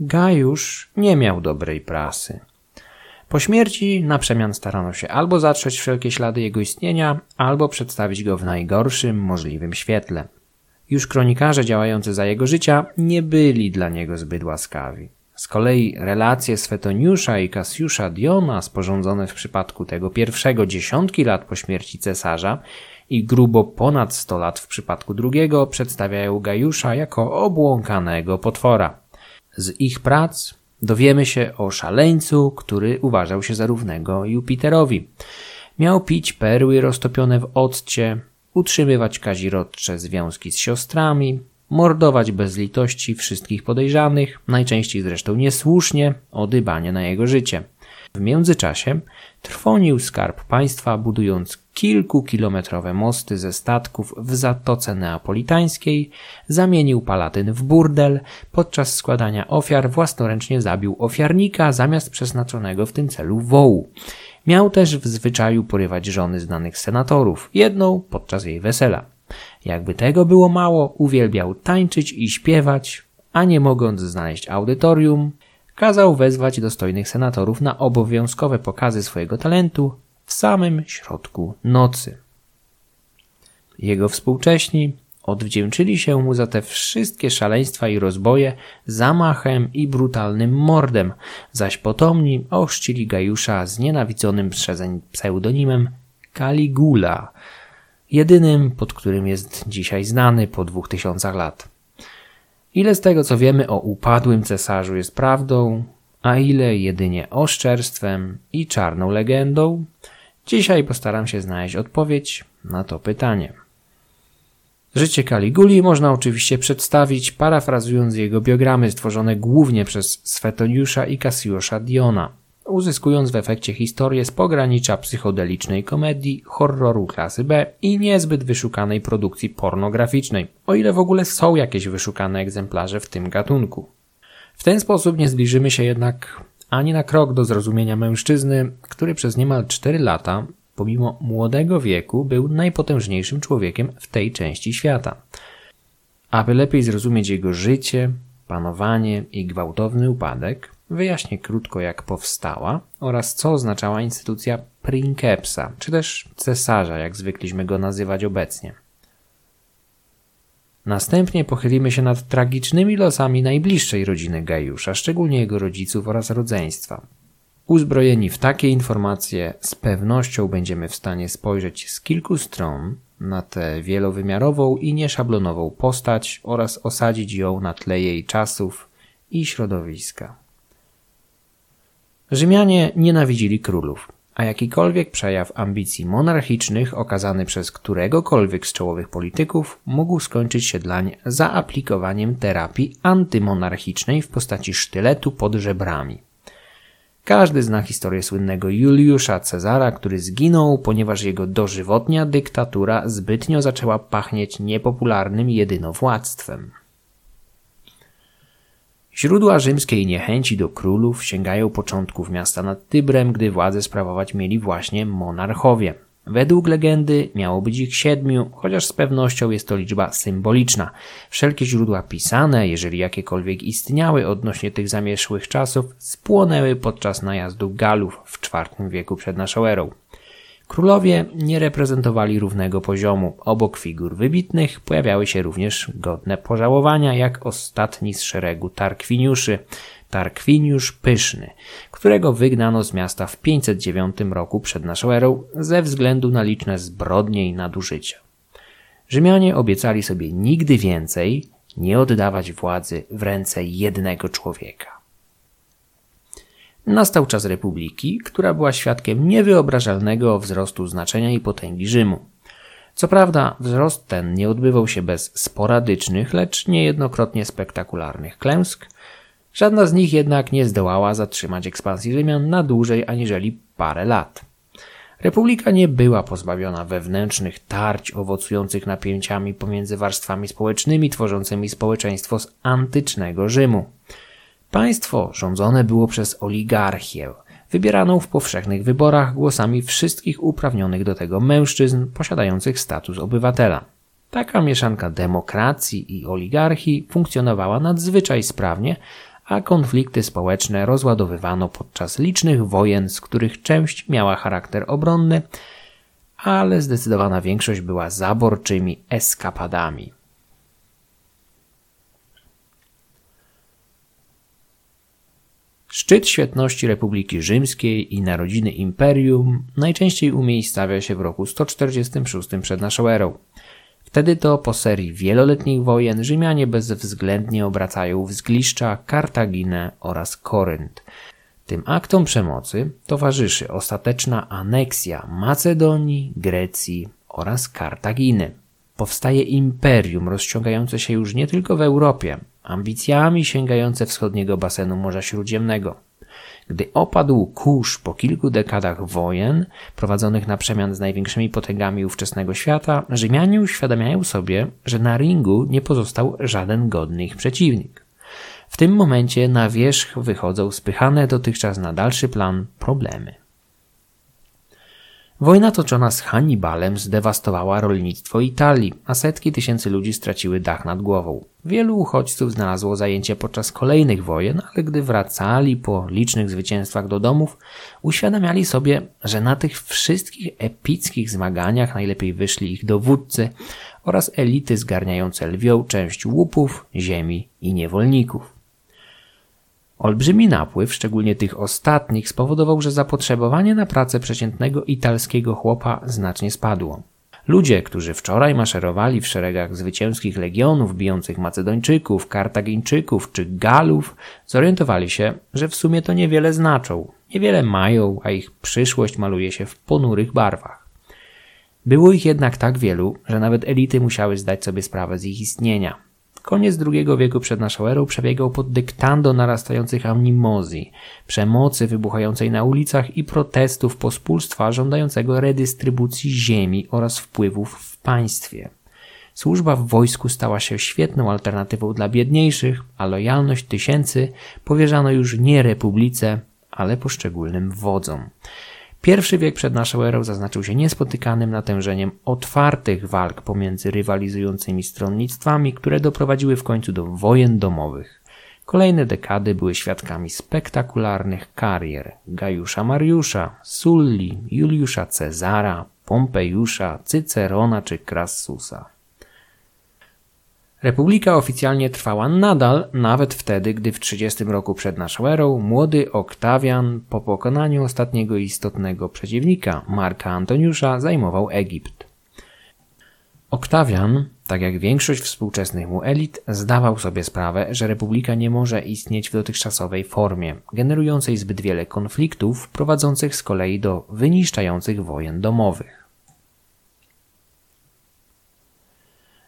Gajusz nie miał dobrej prasy. Po śmierci na przemian starano się albo zatrzeć wszelkie ślady jego istnienia, albo przedstawić go w najgorszym możliwym świetle. Już kronikarze działający za jego życia nie byli dla niego zbyt łaskawi. Z kolei relacje Swetoniusza i Kasiusza Diona, sporządzone w przypadku tego pierwszego dziesiątki lat po śmierci cesarza i grubo ponad sto lat w przypadku drugiego, przedstawiają Gajusza jako obłąkanego potwora. Z ich prac dowiemy się o szaleńcu, który uważał się za równego Jupiterowi. Miał pić perły roztopione w occie, utrzymywać kazirodcze związki z siostrami, mordować bez litości wszystkich podejrzanych, najczęściej zresztą niesłusznie, o na jego życie. W międzyczasie trwonił skarb państwa, budując kilkukilometrowe mosty ze statków w Zatoce Neapolitańskiej, zamienił palatyn w burdel, podczas składania ofiar własnoręcznie zabił ofiarnika zamiast przeznaczonego w tym celu wołu. Miał też w zwyczaju porywać żony znanych senatorów, jedną podczas jej wesela. Jakby tego było mało, uwielbiał tańczyć i śpiewać, a nie mogąc znaleźć audytorium, kazał wezwać dostojnych senatorów na obowiązkowe pokazy swojego talentu w samym środku nocy. Jego współcześni odwdzięczyli się mu za te wszystkie szaleństwa i rozboje zamachem i brutalnym mordem, zaś potomni ochrzcili Gajusza znienawidzonym przezeń pseudonimem Caligula, jedynym pod którym jest dzisiaj znany po dwóch tysiącach lat. Ile z tego, co wiemy o upadłym cesarzu jest prawdą, a ile jedynie oszczerstwem i czarną legendą? Dzisiaj postaram się znaleźć odpowiedź na to pytanie. Życie Kaliguli można oczywiście przedstawić parafrazując jego biogramy stworzone głównie przez Swetoniusza i Kasiusza Diona, uzyskując w efekcie historię z pogranicza psychodelicznej komedii, horroru klasy B i niezbyt wyszukanej produkcji pornograficznej, o ile w ogóle są jakieś wyszukane egzemplarze w tym gatunku. W ten sposób nie zbliżymy się jednak ani na krok do zrozumienia mężczyzny, który przez niemal 4 lata pomimo młodego wieku był najpotężniejszym człowiekiem w tej części świata. Aby lepiej zrozumieć jego życie, panowanie i gwałtowny upadek, wyjaśnię krótko jak powstała oraz co oznaczała instytucja Prinkepsa, czy też cesarza, jak zwykliśmy go nazywać obecnie. Następnie pochylimy się nad tragicznymi losami najbliższej rodziny Gajusza, szczególnie jego rodziców oraz rodzeństwa. Uzbrojeni w takie informacje, z pewnością będziemy w stanie spojrzeć z kilku stron na tę wielowymiarową i nieszablonową postać oraz osadzić ją na tle jej czasów i środowiska. Rzymianie nienawidzili królów, a jakikolwiek przejaw ambicji monarchicznych okazany przez któregokolwiek z czołowych polityków mógł skończyć się dlań zaaplikowaniem terapii antymonarchicznej w postaci sztyletu pod żebrami. Każdy zna historię słynnego Juliusza Cezara, który zginął, ponieważ jego dożywotnia dyktatura zbytnio zaczęła pachnieć niepopularnym jedynowładztwem. Źródła rzymskiej niechęci do królów sięgają początków miasta nad Tybrem, gdy władzę sprawować mieli właśnie monarchowie. Według legendy miało być ich siedmiu, chociaż z pewnością jest to liczba symboliczna. Wszelkie źródła pisane, jeżeli jakiekolwiek istniały odnośnie tych zamieszłych czasów, spłonęły podczas najazdu Galów w IV wieku przed naszą erą. Królowie nie reprezentowali równego poziomu. Obok figur wybitnych pojawiały się również godne pożałowania, jak ostatni z szeregu Tarkwiniuszy, Tarkwiniusz Pyszny, którego wygnano z miasta w 509 roku przed naszą erą ze względu na liczne zbrodnie i nadużycia. Rzymianie obiecali sobie nigdy więcej nie oddawać władzy w ręce jednego człowieka. Nastał czas republiki, która była świadkiem niewyobrażalnego wzrostu znaczenia i potęgi Rzymu. Co prawda, wzrost ten nie odbywał się bez sporadycznych, lecz niejednokrotnie spektakularnych klęsk. Żadna z nich jednak nie zdołała zatrzymać ekspansji Rzymian na dłużej aniżeli parę lat. Republika nie była pozbawiona wewnętrznych tarć owocujących napięciami pomiędzy warstwami społecznymi tworzącymi społeczeństwo z antycznego Rzymu. Państwo rządzone było przez oligarchię, wybieraną w powszechnych wyborach głosami wszystkich uprawnionych do tego mężczyzn posiadających status obywatela. Taka mieszanka demokracji i oligarchii funkcjonowała nadzwyczaj sprawnie, a konflikty społeczne rozładowywano podczas licznych wojen, z których część miała charakter obronny, ale zdecydowana większość była zaborczymi eskapadami. Szczyt świetności Republiki Rzymskiej i narodziny imperium najczęściej umiejscawia się w roku 146 przed naszą erą. Wtedy to po serii wieloletnich wojen Rzymianie bezwzględnie obracają w zgliszcza Kartaginę oraz Korynt. Tym aktom przemocy towarzyszy ostateczna aneksja Macedonii, Grecji oraz Kartaginy. Powstaje imperium rozciągające się już nie tylko w Europie, ambicjami sięgające wschodniego basenu Morza Śródziemnego. Gdy opadł kurz po kilku dekadach wojen, prowadzonych na przemian z największymi potęgami ówczesnego świata, Rzymianie uświadamiają sobie, że na ringu nie pozostał żaden godny ich przeciwnik. W tym momencie na wierzch wychodzą spychane dotychczas na dalszy plan problemy. Wojna toczona z Hannibalem zdewastowała rolnictwo Italii, a setki tysięcy ludzi straciły dach nad głową. Wielu uchodźców znalazło zajęcie podczas kolejnych wojen, ale gdy wracali po licznych zwycięstwach do domów, uświadamiali sobie, że na tych wszystkich epickich zmaganiach najlepiej wyszli ich dowódcy oraz elity zgarniające lwią część łupów, ziemi i niewolników. Olbrzymi napływ, szczególnie tych ostatnich, spowodował, że zapotrzebowanie na pracę przeciętnego italskiego chłopa znacznie spadło. Ludzie, którzy wczoraj maszerowali w szeregach zwycięskich legionów bijących Macedończyków, Kartagińczyków czy Galów, zorientowali się, że w sumie to niewiele znaczą, niewiele mają, a ich przyszłość maluje się w ponurych barwach. Było ich jednak tak wielu, że nawet elity musiały zdać sobie sprawę z ich istnienia. Koniec II wieku przed naszą erą przebiegał pod dyktando narastających animozji, przemocy wybuchającej na ulicach i protestów pospólstwa żądającego redystrybucji ziemi oraz wpływów w państwie. Służba w wojsku stała się świetną alternatywą dla biedniejszych, a lojalność tysięcy powierzano już nie republice, ale poszczególnym wodzom. Pierwszy wiek przed naszą erą zaznaczył się niespotykanym natężeniem otwartych walk pomiędzy rywalizującymi stronnictwami, które doprowadziły w końcu do wojen domowych. Kolejne dekady były świadkami spektakularnych karier Gajusza Mariusza, Sulli, Juliusza Cezara, Pompejusza, Cycerona czy Crassusa. Republika oficjalnie trwała nadal, nawet wtedy, gdy w 30 roku przed naszą erą młody Oktawian po pokonaniu ostatniego istotnego przeciwnika, Marka Antoniusza, zajmował Egipt. Oktawian, tak jak większość współczesnych mu elit, zdawał sobie sprawę, że republika nie może istnieć w dotychczasowej formie, generującej zbyt wiele konfliktów, prowadzących z kolei do wyniszczających wojen domowych.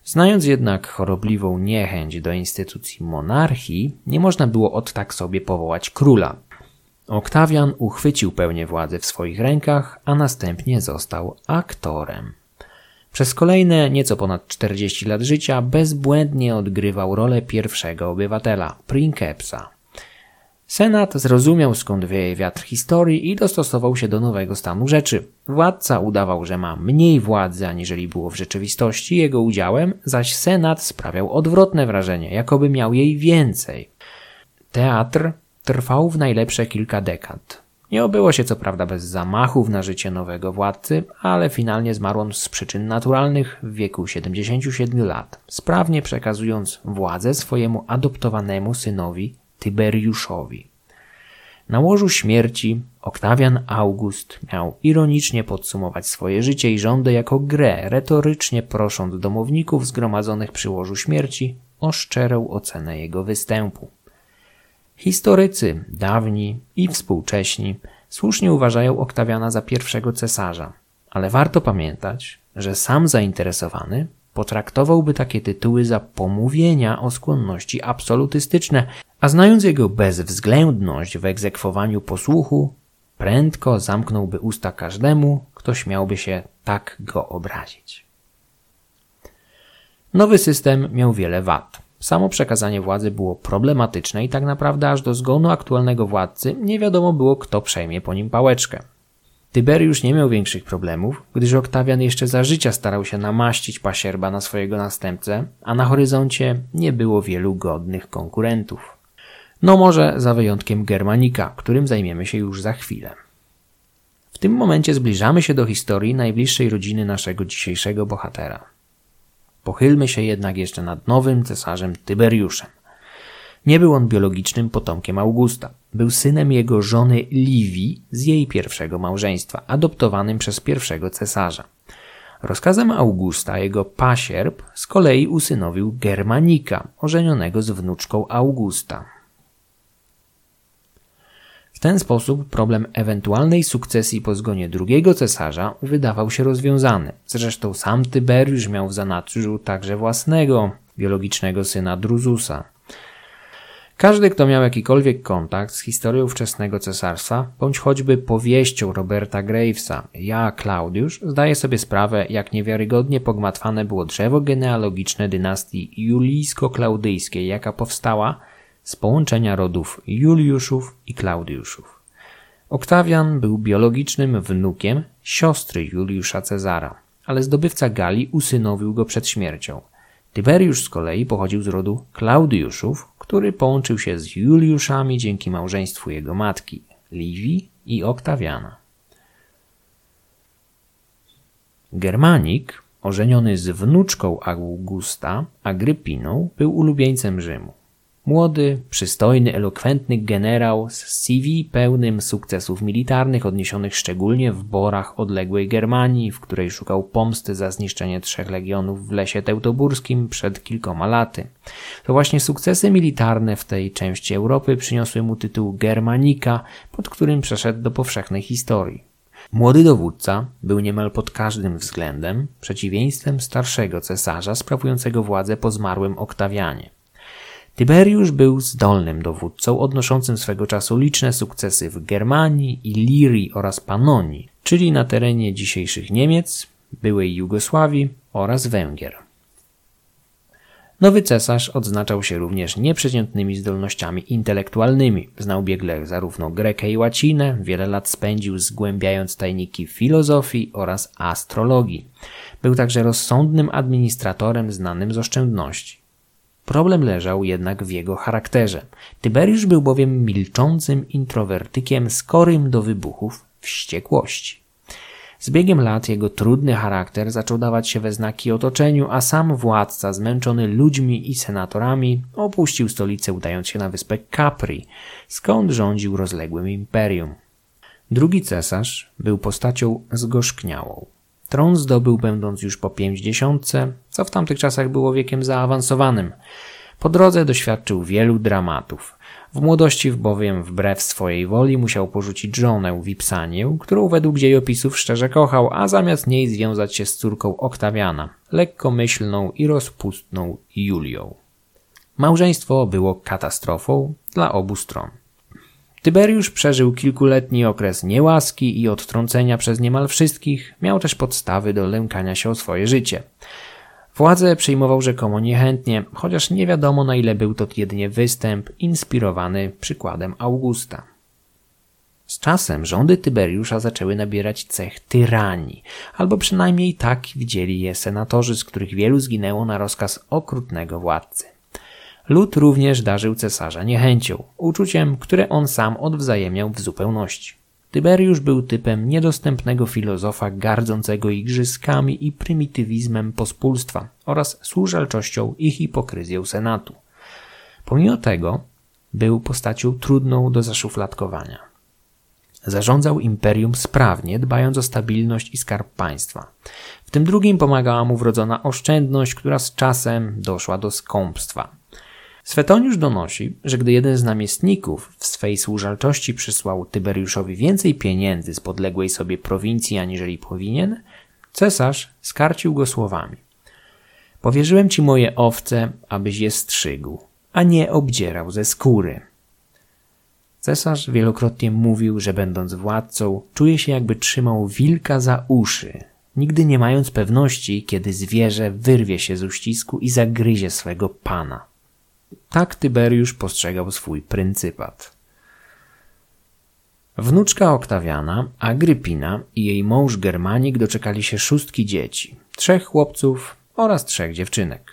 Znając jednak chorobliwą niechęć do instytucji monarchii, nie można było od tak sobie powołać króla. Oktawian uchwycił pełnię władzy w swoich rękach, a następnie został aktorem. Przez kolejne nieco ponad 40 lat życia bezbłędnie odgrywał rolę pierwszego obywatela, prinkepsa. Senat zrozumiał skąd wieje wiatr historii i dostosował się do nowego stanu rzeczy. Władca udawał, że ma mniej władzy aniżeli było w rzeczywistości jego udziałem, zaś Senat sprawiał odwrotne wrażenie, jakoby miał jej więcej. Teatr trwał w najlepsze kilka dekad. Nie obyło się co prawda bez zamachów na życie nowego władcy, ale finalnie zmarł on z przyczyn naturalnych w wieku 77 lat, sprawnie przekazując władzę swojemu adoptowanemu synowi Tyberiuszowi. Na łożu śmierci Oktawian August miał ironicznie podsumować swoje życie i rządy jako grę, retorycznie prosząc domowników zgromadzonych przy łożu śmierci o szczerą ocenę jego występu. Historycy, dawni i współcześni, słusznie uważają Oktawiana za pierwszego cesarza, ale warto pamiętać, że sam zainteresowany potraktowałby takie tytuły za pomówienia o skłonności absolutystyczne, a znając jego bezwzględność w egzekwowaniu posłuchu, prędko zamknąłby usta każdemu, kto śmiałby się tak go obrazić. Nowy system miał wiele wad. Samo przekazanie władzy było problematyczne i tak naprawdę aż do zgonu aktualnego władcy nie wiadomo było, kto przejmie po nim pałeczkę. Tyberiusz nie miał większych problemów, gdyż Oktawian jeszcze za życia starał się namaścić pasierba na swojego następcę, a na horyzoncie nie było wielu godnych konkurentów. No może za wyjątkiem Germanika, którym zajmiemy się już za chwilę. W tym momencie zbliżamy się do historii najbliższej rodziny naszego dzisiejszego bohatera. Pochylmy się jednak jeszcze nad nowym cesarzem Tyberiuszem. Nie był on biologicznym potomkiem Augusta. Był synem jego żony Livii z jej pierwszego małżeństwa, adoptowanym przez pierwszego cesarza. Rozkazem Augusta jego pasierb z kolei usynowił Germanika, ożenionego z wnuczką Augusta. W ten sposób problem ewentualnej sukcesji po zgonie drugiego cesarza wydawał się rozwiązany. Zresztą sam Tyberiusz miał w zanadrzu także własnego, biologicznego syna Druzusa. Każdy, kto miał jakikolwiek kontakt z historią wczesnego cesarstwa, bądź choćby powieścią Roberta Gravesa, Ja Claudiusz, zdaje sobie sprawę, jak niewiarygodnie pogmatwane było drzewo genealogiczne dynastii julijsko-klaudyjskiej, jaka powstała z połączenia rodów Juliuszów i Klaudiuszów. Oktawian był biologicznym wnukiem siostry Juliusza Cezara, ale zdobywca Galii usynowił go przed śmiercią. Tyberiusz z kolei pochodził z rodu Klaudiuszów, który połączył się z Juliuszami dzięki małżeństwu jego matki, Liwii i Oktawiana. Germanik, ożeniony z wnuczką Augusta, Agrypiną, był ulubieńcem Rzymu. Młody, przystojny, elokwentny generał z CV pełnym sukcesów militarnych odniesionych szczególnie w borach odległej Germanii, w której szukał pomsty za zniszczenie trzech legionów w lesie teutoburskim przed kilkoma laty. To właśnie sukcesy militarne w tej części Europy przyniosły mu tytuł Germanika, pod którym przeszedł do powszechnej historii. Młody dowódca był niemal pod każdym względem przeciwieństwem starszego cesarza sprawującego władzę po zmarłym Oktawianie. Tyberiusz był zdolnym dowódcą odnoszącym swego czasu liczne sukcesy w Germanii, Ilirii oraz Panonii, czyli na terenie dzisiejszych Niemiec, byłej Jugosławii oraz Węgier. Nowy cesarz odznaczał się również nieprzeciętnymi zdolnościami intelektualnymi. Znał biegle zarówno grekę i łacinę, wiele lat spędził zgłębiając tajniki filozofii oraz astrologii. Był także rozsądnym administratorem znanym z oszczędności. Problem leżał jednak w jego charakterze. Tyberiusz był bowiem milczącym introwertykiem skorym do wybuchów wściekłości. Z biegiem lat jego trudny charakter zaczął dawać się we znaki otoczeniu, a sam władca, zmęczony ludźmi i senatorami, opuścił stolicę udając się na wyspę Capri, skąd rządził rozległym imperium. Drugi cesarz był postacią zgorzkniałą. Tron zdobył będąc już po pięćdziesiątce, co w tamtych czasach było wiekiem zaawansowanym. Po drodze doświadczył wielu dramatów. W młodości bowiem wbrew swojej woli musiał porzucić żonę Wipsanię, którą według dziejopisów szczerze kochał, a zamiast niej związać się z córką Oktawiana, lekkomyślną i rozpustną Julią. Małżeństwo było katastrofą dla obu stron. Tyberiusz przeżył kilkuletni okres niełaski i odtrącenia przez niemal wszystkich, miał też podstawy do lękania się o swoje życie. Władzę przyjmował rzekomo niechętnie, chociaż nie wiadomo na ile był to jedynie występ inspirowany przykładem Augusta. Z czasem rządy Tyberiusza zaczęły nabierać cech tyranii, albo przynajmniej tak widzieli je senatorzy, z których wielu zginęło na rozkaz okrutnego władcy. Lud również darzył cesarza niechęcią, uczuciem, które on sam odwzajemniał w zupełności. Tyberiusz był typem niedostępnego filozofa gardzącego igrzyskami i prymitywizmem pospólstwa oraz służalczością i hipokryzją senatu. Pomimo tego był postacią trudną do zaszufladkowania. Zarządzał imperium sprawnie, dbając o stabilność i skarb państwa. W tym drugim pomagała mu wrodzona oszczędność, która z czasem doszła do skąpstwa. Swetoniusz donosi, że gdy jeden z namiestników w swej służalczości przysłał Tyberiuszowi więcej pieniędzy z podległej sobie prowincji aniżeli powinien, cesarz skarcił go słowami. Powierzyłem ci moje owce, abyś je strzygł, a nie obdzierał ze skóry. Cesarz wielokrotnie mówił, że będąc władcą, czuje się jakby trzymał wilka za uszy, nigdy nie mając pewności, kiedy zwierzę wyrwie się z uścisku i zagryzie swego pana. Tak Tyberiusz postrzegał swój pryncypat. Wnuczka Oktawiana, Agrypina i jej mąż Germanik doczekali się szóstki dzieci, trzech chłopców oraz trzech dziewczynek.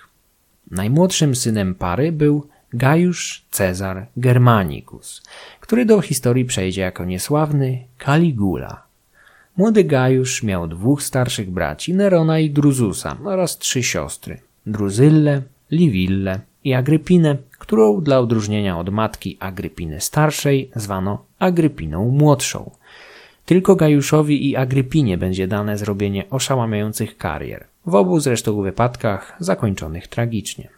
Najmłodszym synem pary był Gajusz Cezar Germanicus, który do historii przejdzie jako niesławny Caligula. Młody Gajusz miał dwóch starszych braci, Nerona i Druzusa oraz trzy siostry, Druzyllę, Liwillę i Agrypinę, którą dla odróżnienia od matki Agrypiny starszej zwano Agrypiną młodszą. Tylko Gajuszowi i Agrypinie będzie dane zrobienie oszałamiających karier, w obu zresztą wypadkach zakończonych tragicznie.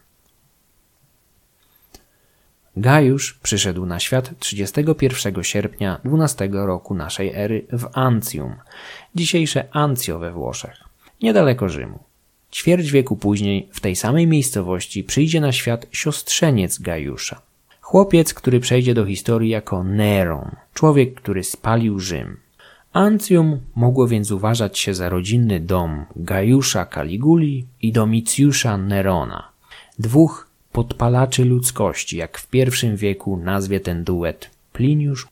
Gajusz przyszedł na świat 31 sierpnia 12 roku naszej ery w Ancjum, dzisiejsze Ancio we Włoszech, niedaleko Rzymu. Ćwierć wieku później w tej samej miejscowości przyjdzie na świat siostrzeniec Gajusza. Chłopiec, który przejdzie do historii jako Neron, człowiek, który spalił Rzym. Ancjum mogło więc uważać się za rodzinny dom Gajusza Caliguli i Domicjusza Nerona, dwóch podpalaczy ludzkości, jak w pierwszym wieku nazwie ten duet Pliniusz.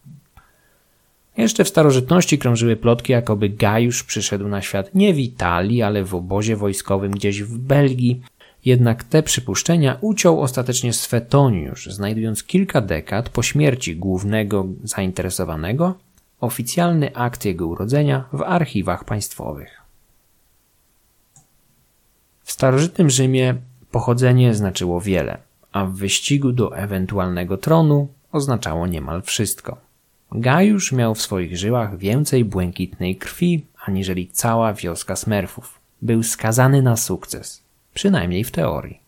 Jeszcze w starożytności krążyły plotki, jakoby Gajusz przyszedł na świat nie w Italii, ale w obozie wojskowym gdzieś w Belgii. Jednak te przypuszczenia uciął ostatecznie Swetoniusz, znajdując kilka dekad po śmierci głównego zainteresowanego oficjalny akt jego urodzenia w archiwach państwowych. W starożytnym Rzymie Pochodzenie znaczyło wiele, a w wyścigu do ewentualnego tronu oznaczało niemal wszystko. Gajusz miał w swoich żyłach więcej błękitnej krwi aniżeli cała wioska smerfów. Był skazany na sukces, przynajmniej w teorii.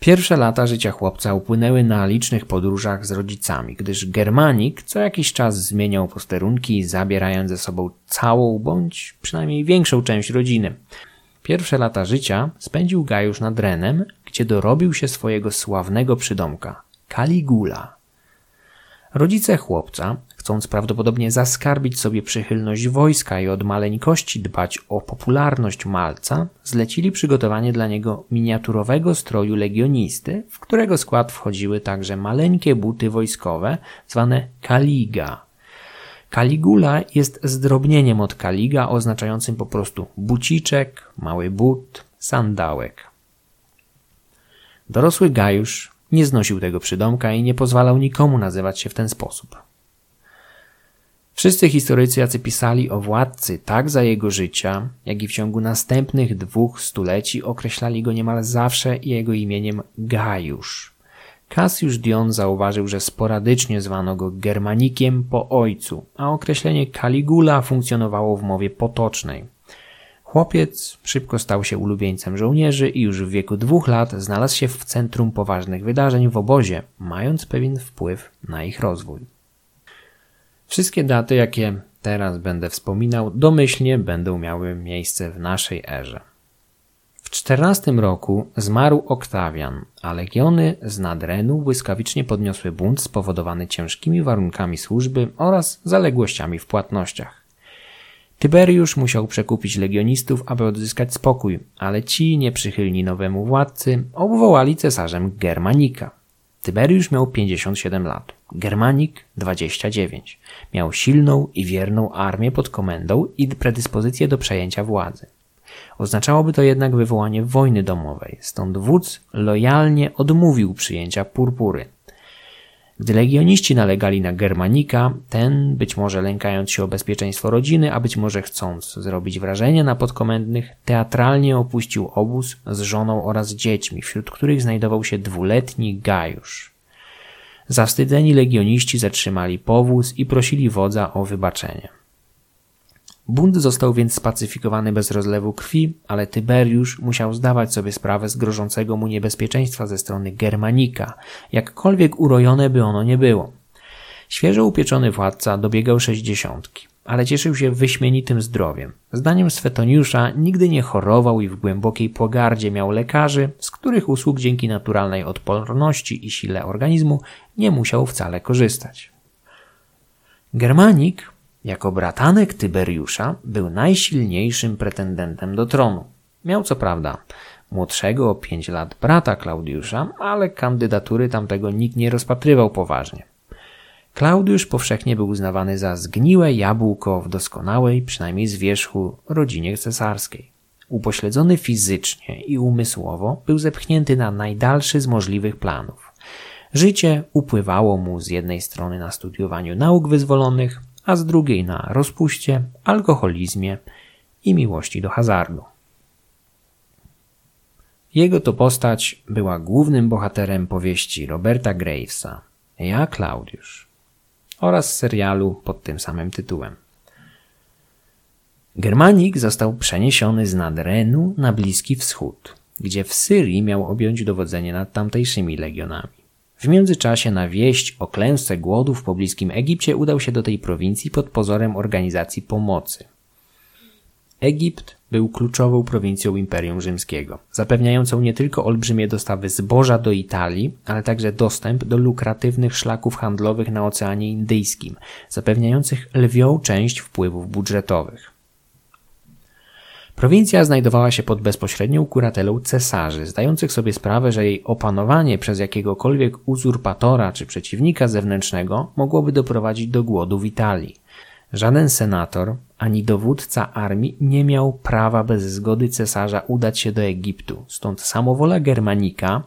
Pierwsze lata życia chłopca upłynęły na licznych podróżach z rodzicami, gdyż Germanik co jakiś czas zmieniał posterunki, zabierając ze sobą całą bądź przynajmniej większą część rodziny. Pierwsze lata życia spędził Gajusz nad Renem, gdzie dorobił się swojego sławnego przydomka Caligula. Rodzice chłopca, chcąc prawdopodobnie zaskarbić sobie przychylność wojska i od maleńkości dbać o popularność malca, zlecili przygotowanie dla niego miniaturowego stroju legionisty, w którego skład wchodziły także maleńkie buty wojskowe zwane kaliga, Kaligula jest zdrobnieniem od kaliga oznaczającym po prostu buciczek, mały but, sandałek. Dorosły Gajusz nie znosił tego przydomka i nie pozwalał nikomu nazywać się w ten sposób. Wszyscy historycy, jacy pisali o władcy tak za jego życia, jak i w ciągu następnych dwóch stuleci określali go niemal zawsze jego imieniem Gajusz. Cassius Dion zauważył, że sporadycznie zwano go Germanikiem po ojcu, a określenie Caligula funkcjonowało w mowie potocznej. Chłopiec szybko stał się ulubieńcem żołnierzy i już w wieku dwóch lat znalazł się w centrum poważnych wydarzeń w obozie, mając pewien wpływ na ich rozwój. Wszystkie daty, jakie teraz będę wspominał, domyślnie będą miały miejsce w naszej erze. W czternastym roku zmarł Oktawian, a legiony z Nadrenu błyskawicznie podniosły bunt spowodowany ciężkimi warunkami służby oraz zaległościami w płatnościach. Tyberiusz musiał przekupić legionistów, aby odzyskać spokój, ale ci, nieprzychylni nowemu władcy, obwołali cesarzem Germanika. Tyberiusz miał 57 lat, Germanik 29. Miał silną i wierną armię pod komendą i predyspozycję do przejęcia władzy. Oznaczałoby to jednak wywołanie wojny domowej, stąd wódz lojalnie odmówił przyjęcia purpury. Gdy legioniści nalegali na Germanika, ten, być może lękając się o bezpieczeństwo rodziny, a być może chcąc zrobić wrażenie na podkomendnych, teatralnie opuścił obóz z żoną oraz dziećmi, wśród których znajdował się dwuletni Gajusz. Zawstydzeni legioniści zatrzymali powóz i prosili wodza o wybaczenie. Bunt został więc spacyfikowany bez rozlewu krwi, ale Tyberiusz musiał zdawać sobie sprawę z grożącego mu niebezpieczeństwa ze strony Germanika, jakkolwiek urojone by ono nie było. Świeżo upieczony władca dobiegał sześćdziesiątki, ale cieszył się wyśmienitym zdrowiem. Zdaniem Swetoniusza nigdy nie chorował i w głębokiej pogardzie miał lekarzy, z których usług dzięki naturalnej odporności i sile organizmu nie musiał wcale korzystać. Germanik jako bratanek Tyberiusza był najsilniejszym pretendentem do tronu. Miał co prawda młodszego o pięć lat brata Klaudiusza, ale kandydatury tamtego nikt nie rozpatrywał poważnie. Klaudiusz powszechnie był uznawany za zgniłe jabłko w doskonałej, przynajmniej z wierzchu, rodzinie cesarskiej. upośledzony fizycznie i umysłowo, był zepchnięty na najdalszy z możliwych planów. Życie upływało mu z jednej strony na studiowaniu nauk wyzwolonych, a z drugiej na rozpuście, alkoholizmie i miłości do hazardu. Jego to postać była głównym bohaterem powieści Roberta Gravesa Ja, Klaudiusz oraz serialu pod tym samym tytułem. Germanik został przeniesiony z Nadrenu na Bliski Wschód, gdzie w Syrii miał objąć dowodzenie nad tamtejszymi legionami. W międzyczasie na wieść o klęsce głodu w pobliskim Egipcie udał się do tej prowincji pod pozorem organizacji pomocy. Egipt był kluczową prowincją Imperium Rzymskiego, zapewniającą nie tylko olbrzymie dostawy zboża do Italii, ale także dostęp do lukratywnych szlaków handlowych na Oceanie Indyjskim, zapewniających lwią część wpływów budżetowych. Prowincja znajdowała się pod bezpośrednią kuratelą cesarzy, zdających sobie sprawę, że jej opanowanie przez jakiegokolwiek uzurpatora czy przeciwnika zewnętrznego mogłoby doprowadzić do głodu w Italii. Żaden senator ani dowódca armii nie miał prawa bez zgody cesarza udać się do Egiptu, stąd samowola Germanika,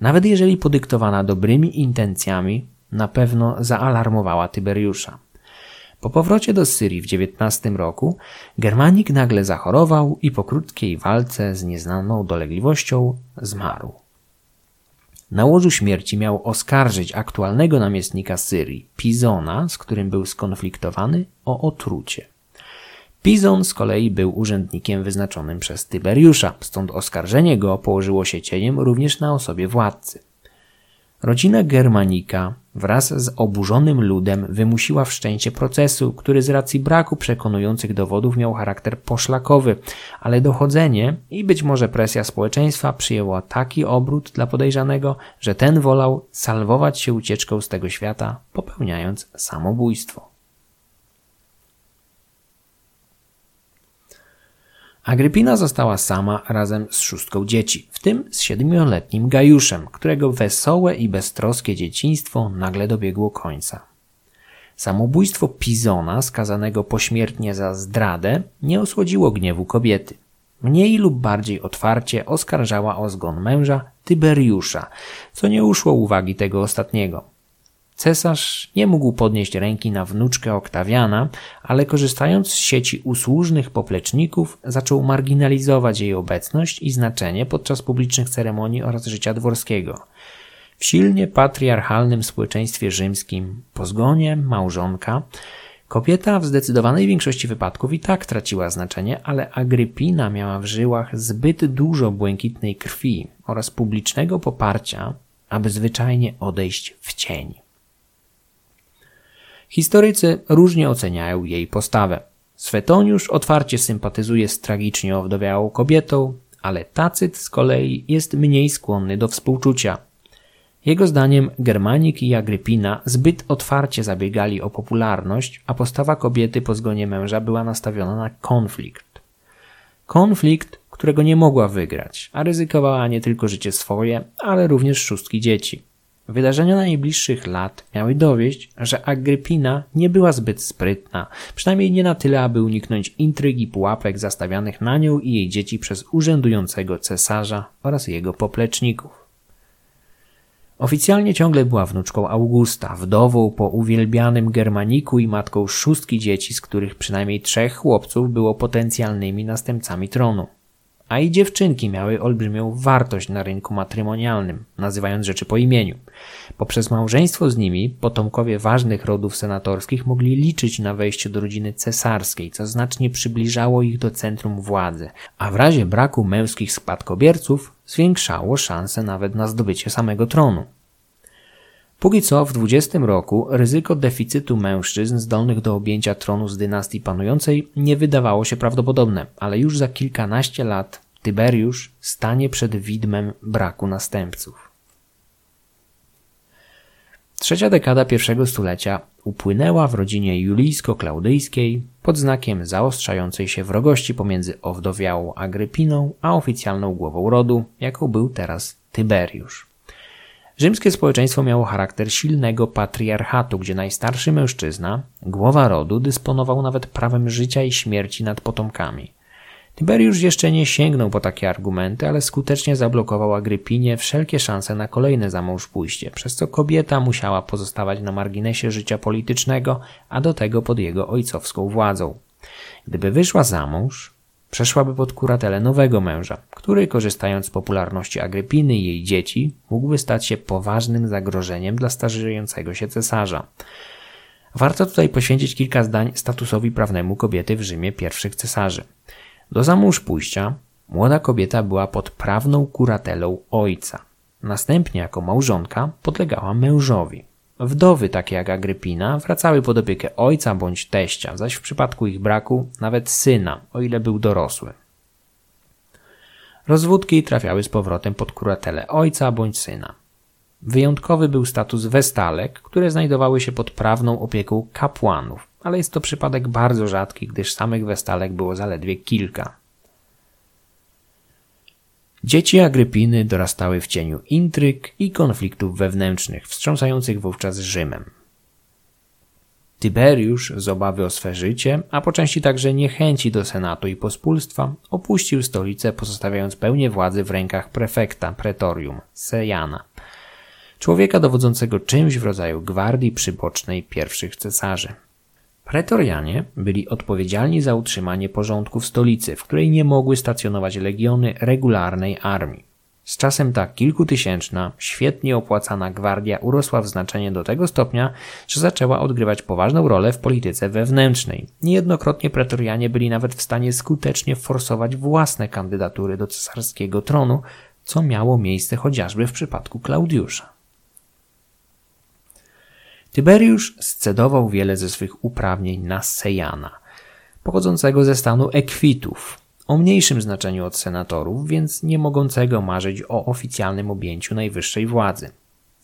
nawet jeżeli podyktowana dobrymi intencjami, na pewno zaalarmowała Tyberiusza. Po powrocie do Syrii w XIX roku Germanik nagle zachorował i po krótkiej walce z nieznaną dolegliwością zmarł. Na łożu śmierci miał oskarżyć aktualnego namiestnika Syrii, Pizona, z którym był skonfliktowany, o otrucie. Pizon z kolei był urzędnikiem wyznaczonym przez Tyberiusza, stąd oskarżenie go położyło się cieniem również na osobie władcy. Rodzina Germanika wraz z oburzonym ludem wymusiła wszczęcie procesu, który z racji braku przekonujących dowodów miał charakter poszlakowy, ale dochodzenie i być może presja społeczeństwa przyjęło taki obrót dla podejrzanego, że ten wolał salwować się ucieczką z tego świata, popełniając samobójstwo. Agrypina została sama razem z szóstką dzieci, w tym z siedmioletnim Gajuszem, którego wesołe i beztroskie dzieciństwo nagle dobiegło końca. Samobójstwo Pizona, skazanego pośmiertnie za zdradę, nie osłodziło gniewu kobiety. Mniej lub bardziej otwarcie oskarżała o zgon męża Tyberiusza, co nie uszło uwagi tego ostatniego. Cesarz nie mógł podnieść ręki na wnuczkę Oktawiana, ale korzystając z sieci usłużnych popleczników, zaczął marginalizować jej obecność i znaczenie podczas publicznych ceremonii oraz życia dworskiego. W silnie patriarchalnym społeczeństwie rzymskim, po zgonie małżonka, kobieta w zdecydowanej większości wypadków i tak traciła znaczenie, ale Agrypina miała w żyłach zbyt dużo błękitnej krwi oraz publicznego poparcia, aby zwyczajnie odejść w cień. Historycy różnie oceniają jej postawę. Swetoniusz otwarcie sympatyzuje z tragicznie owdowiałą kobietą, ale Tacyt z kolei jest mniej skłonny do współczucia. Jego zdaniem Germanik i Agrypina zbyt otwarcie zabiegali o popularność, a postawa kobiety po zgonie męża była nastawiona na konflikt. Konflikt, którego nie mogła wygrać, a ryzykowała nie tylko życie swoje, ale również szóstki dzieci. Wydarzenia najbliższych lat miały dowieść, że Agrypina nie była zbyt sprytna, przynajmniej nie na tyle, aby uniknąć intryg i pułapek zastawianych na nią i jej dzieci przez urzędującego cesarza oraz jego popleczników. Oficjalnie ciągle była wnuczką Augusta, wdową po uwielbianym Germaniku i matką szóstki dzieci, z których przynajmniej trzech chłopców było potencjalnymi następcami tronu a i dziewczynki miały olbrzymią wartość na rynku matrymonialnym, nazywając rzeczy po imieniu. Poprzez małżeństwo z nimi potomkowie ważnych rodów senatorskich mogli liczyć na wejście do rodziny cesarskiej, co znacznie przybliżało ich do centrum władzy, a w razie braku męskich spadkobierców zwiększało szanse nawet na zdobycie samego tronu. Póki co w 20 roku ryzyko deficytu mężczyzn zdolnych do objęcia tronu z dynastii panującej nie wydawało się prawdopodobne, ale już za kilkanaście lat Tyberiusz stanie przed widmem braku następców. Trzecia dekada pierwszego stulecia upłynęła w rodzinie julijsko-klaudyjskiej pod znakiem zaostrzającej się wrogości pomiędzy owdowiałą Agrypiną a oficjalną głową rodu, jaką był teraz Tyberiusz. Rzymskie społeczeństwo miało charakter silnego patriarchatu, gdzie najstarszy mężczyzna, głowa rodu, dysponował nawet prawem życia i śmierci nad potomkami. Tiberiusz jeszcze nie sięgnął po takie argumenty, ale skutecznie zablokował Agrypinie wszelkie szanse na kolejne zamążpójście, przez co kobieta musiała pozostawać na marginesie życia politycznego, a do tego pod jego ojcowską władzą. Gdyby wyszła za mąż, przeszłaby pod kuratelę nowego męża, który, korzystając z popularności Agrypiny i jej dzieci, mógłby stać się poważnym zagrożeniem dla starzejącego się cesarza. Warto tutaj poświęcić kilka zdań statusowi prawnemu kobiety w Rzymie pierwszych cesarzy. Do zamąż pójścia młoda kobieta była pod prawną kuratelą ojca. Następnie jako małżonka podlegała mężowi. Wdowy takie jak Agrypina wracały pod opiekę ojca bądź teścia, zaś w przypadku ich braku nawet syna, o ile był dorosły. Rozwódki trafiały z powrotem pod kuratelę ojca bądź syna. Wyjątkowy był status westalek, które znajdowały się pod prawną opieką kapłanów, ale jest to przypadek bardzo rzadki, gdyż samych westalek było zaledwie kilka. Dzieci Agrypiny dorastały w cieniu intryg i konfliktów wewnętrznych, wstrząsających wówczas Rzymem. Tyberiusz z obawy o swe życie, a po części także niechęci do senatu i pospólstwa, opuścił stolicę, pozostawiając pełnię władzy w rękach prefekta pretorium, Sejana, człowieka dowodzącego czymś w rodzaju gwardii przybocznej pierwszych cesarzy. Pretorianie byli odpowiedzialni za utrzymanie porządku w stolicy, w której nie mogły stacjonować legiony regularnej armii. Z czasem ta kilkutysięczna, świetnie opłacana gwardia urosła w znaczenie do tego stopnia, że zaczęła odgrywać poważną rolę w polityce wewnętrznej. Niejednokrotnie pretorianie byli nawet w stanie skutecznie forsować własne kandydatury do cesarskiego tronu, co miało miejsce chociażby w przypadku Klaudiusza. Tyberiusz scedował wiele ze swych uprawnień na Sejana, pochodzącego ze stanu ekwitów, o mniejszym znaczeniu od senatorów, więc nie mogącego marzyć o oficjalnym objęciu najwyższej władzy.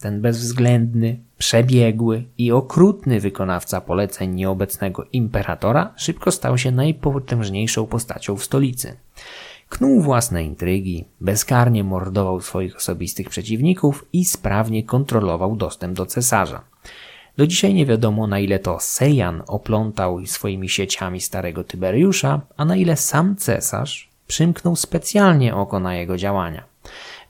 Ten bezwzględny, przebiegły i okrutny wykonawca poleceń nieobecnego imperatora szybko stał się najpotężniejszą postacią w stolicy. Knuł własne intrygi, bezkarnie mordował swoich osobistych przeciwników i sprawnie kontrolował dostęp do cesarza. Do dzisiaj nie wiadomo, na ile to Sejan oplątał swoimi sieciami starego Tyberiusza, a na ile sam cesarz przymknął specjalnie oko na jego działania.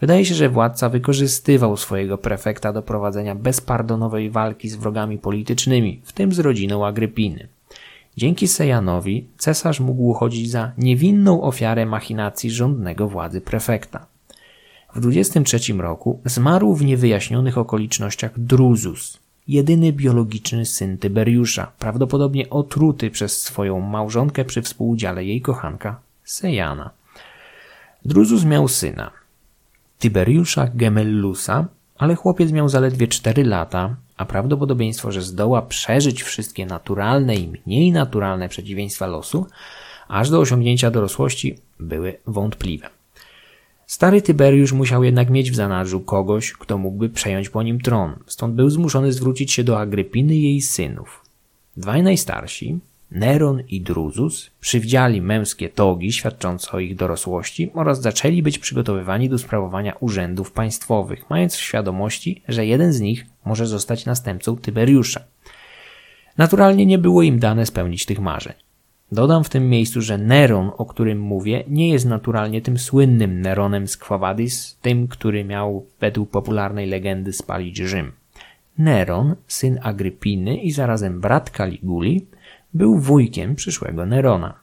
Wydaje się, że władca wykorzystywał swojego prefekta do prowadzenia bezpardonowej walki z wrogami politycznymi, w tym z rodziną Agrypiny. Dzięki Sejanowi cesarz mógł uchodzić za niewinną ofiarę machinacji rządnego władzy prefekta. W 23 roku zmarł w niewyjaśnionych okolicznościach Druzus, jedyny biologiczny syn Tyberiusza, prawdopodobnie otruty przez swoją małżonkę przy współudziale jej kochanka Sejana. Druzus miał syna, Tyberiusza Gemellusa, ale chłopiec miał zaledwie 4 lata, a prawdopodobieństwo, że zdoła przeżyć wszystkie naturalne i mniej naturalne przeciwieństwa losu, aż do osiągnięcia dorosłości, były wątpliwe. Stary Tyberiusz musiał jednak mieć w zanadrzu kogoś, kto mógłby przejąć po nim tron, stąd był zmuszony zwrócić się do Agrypiny i jej synów. Dwaj najstarsi, Neron i Druzus, przywdziali męskie togi świadczące o ich dorosłości oraz zaczęli być przygotowywani do sprawowania urzędów państwowych, mając w świadomości, że jeden z nich może zostać następcą Tyberiusza. Naturalnie nie było im dane spełnić tych marzeń. Dodam w tym miejscu, że Neron, o którym mówię, nie jest naturalnie tym słynnym Neronem z Quo Vadis, tym, który miał według popularnej legendy spalić Rzym. Neron, syn Agrypiny i zarazem brat Caliguli, był wujkiem przyszłego Nerona.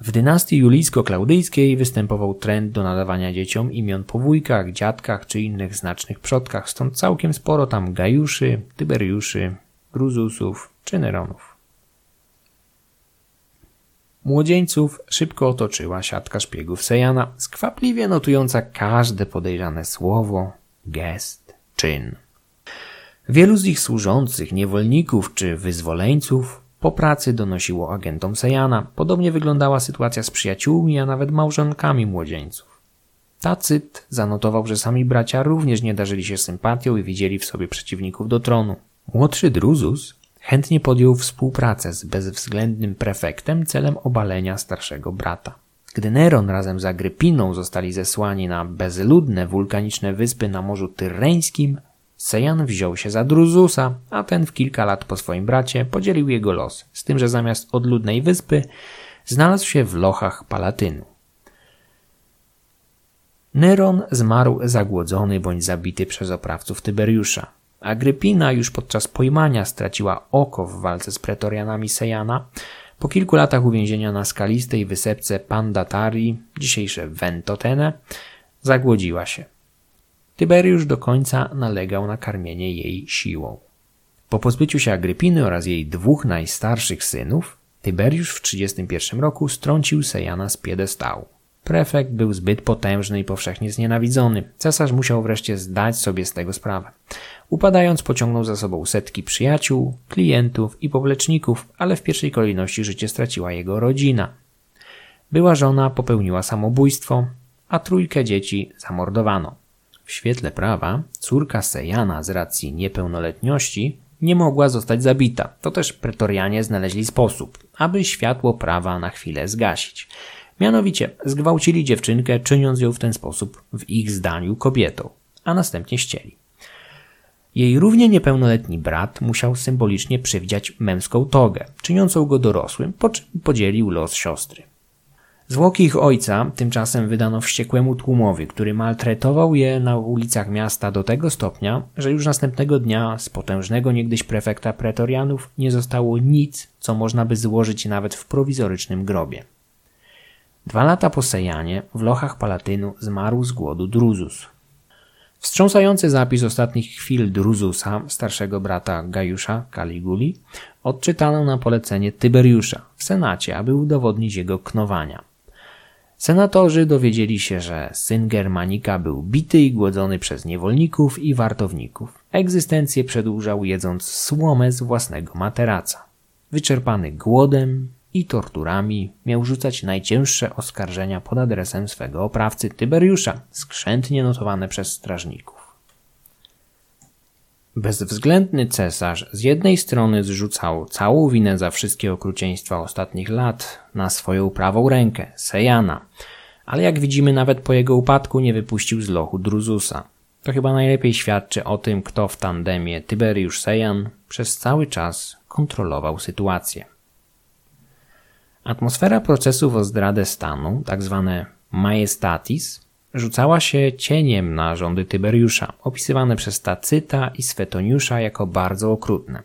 W dynastii julijsko-klaudyjskiej występował trend do nadawania dzieciom imion po wujkach, dziadkach czy innych znacznych przodkach, stąd całkiem sporo tam Gajuszy, Tyberiuszy, Gruzusów czy Neronów. Młodzieńców szybko otoczyła siatka szpiegów Sejana, skwapliwie notująca każde podejrzane słowo, gest, czyn. Wielu z ich służących, niewolników czy wyzwoleńców po pracy donosiło agentom Sejana. Podobnie wyglądała sytuacja z przyjaciółmi, a nawet małżonkami młodzieńców. Tacyt zanotował, że sami bracia również nie darzyli się sympatią i widzieli w sobie przeciwników do tronu. Młodszy Druzus chętnie podjął współpracę z bezwzględnym prefektem celem obalenia starszego brata. Gdy Neron razem z Agrypiną zostali zesłani na bezludne wulkaniczne wyspy na Morzu Tyreńskim, Sejan wziął się za Druzusa, a ten w kilka lat po swoim bracie podzielił jego los, z tym, że zamiast odludnej wyspy znalazł się w lochach Palatynu. Neron zmarł zagłodzony bądź zabity przez oprawców Tyberiusza. Agrypina już podczas pojmania straciła oko w walce z pretorianami Sejana. Po kilku latach uwięzienia na skalistej wysepce Pandatari, dzisiejsze Ventotene, zagłodziła się. Tyberiusz do końca nalegał na karmienie jej siłą. Po pozbyciu się Agrypiny oraz jej dwóch najstarszych synów, Tyberiusz w 31 roku strącił Sejana z piedestału. Prefekt był zbyt potężny i powszechnie znienawidzony. Cesarz musiał wreszcie zdać sobie z tego sprawę. Upadając pociągnął za sobą setki przyjaciół, klientów i powleczników, ale w pierwszej kolejności życie straciła jego rodzina. Była żona popełniła samobójstwo, a trójkę dzieci zamordowano. W świetle prawa córka Sejana z racji niepełnoletności nie mogła zostać zabita. To też pretorianie znaleźli sposób, aby światło prawa na chwilę zgasić. Mianowicie zgwałcili dziewczynkę, czyniąc ją w ten sposób w ich zdaniu kobietą, a następnie ścieli. Jej równie niepełnoletni brat musiał symbolicznie przywdziać męską togę, czyniącą go dorosłym, po czym podzielił los siostry. Zwłoki ich ojca tymczasem wydano wściekłemu tłumowi, który maltretował je na ulicach miasta do tego stopnia, że już następnego dnia z potężnego niegdyś prefekta pretorianów nie zostało nic, co można by złożyć nawet w prowizorycznym grobie. Dwa lata po Sejanie w lochach Palatynu zmarł z głodu Druzus. Wstrząsający zapis ostatnich chwil Druzusa, starszego brata Gajusza, Kaliguli, odczytano na polecenie Tyberiusza w Senacie, aby udowodnić jego knowania. Senatorzy dowiedzieli się, że syn Germanika był bity i głodzony przez niewolników i wartowników. Egzystencję przedłużał jedząc słomę z własnego materaca. Wyczerpany głodem, i torturami miał rzucać najcięższe oskarżenia pod adresem swego oprawcy Tyberiusza, skrzętnie notowane przez strażników. Bezwzględny cesarz z jednej strony zrzucał całą winę za wszystkie okrucieństwa ostatnich lat na swoją prawą rękę, Sejana, ale jak widzimy nawet po jego upadku nie wypuścił z lochu Druzusa. To chyba najlepiej świadczy o tym, kto w tandemie Tyberiusz-Sejan przez cały czas kontrolował sytuację. Atmosfera procesów o zdradę stanu, tak zwane majestatis, rzucała się cieniem na rządy Tyberiusza, opisywane przez Tacyta i Swetoniusza jako bardzo okrutne.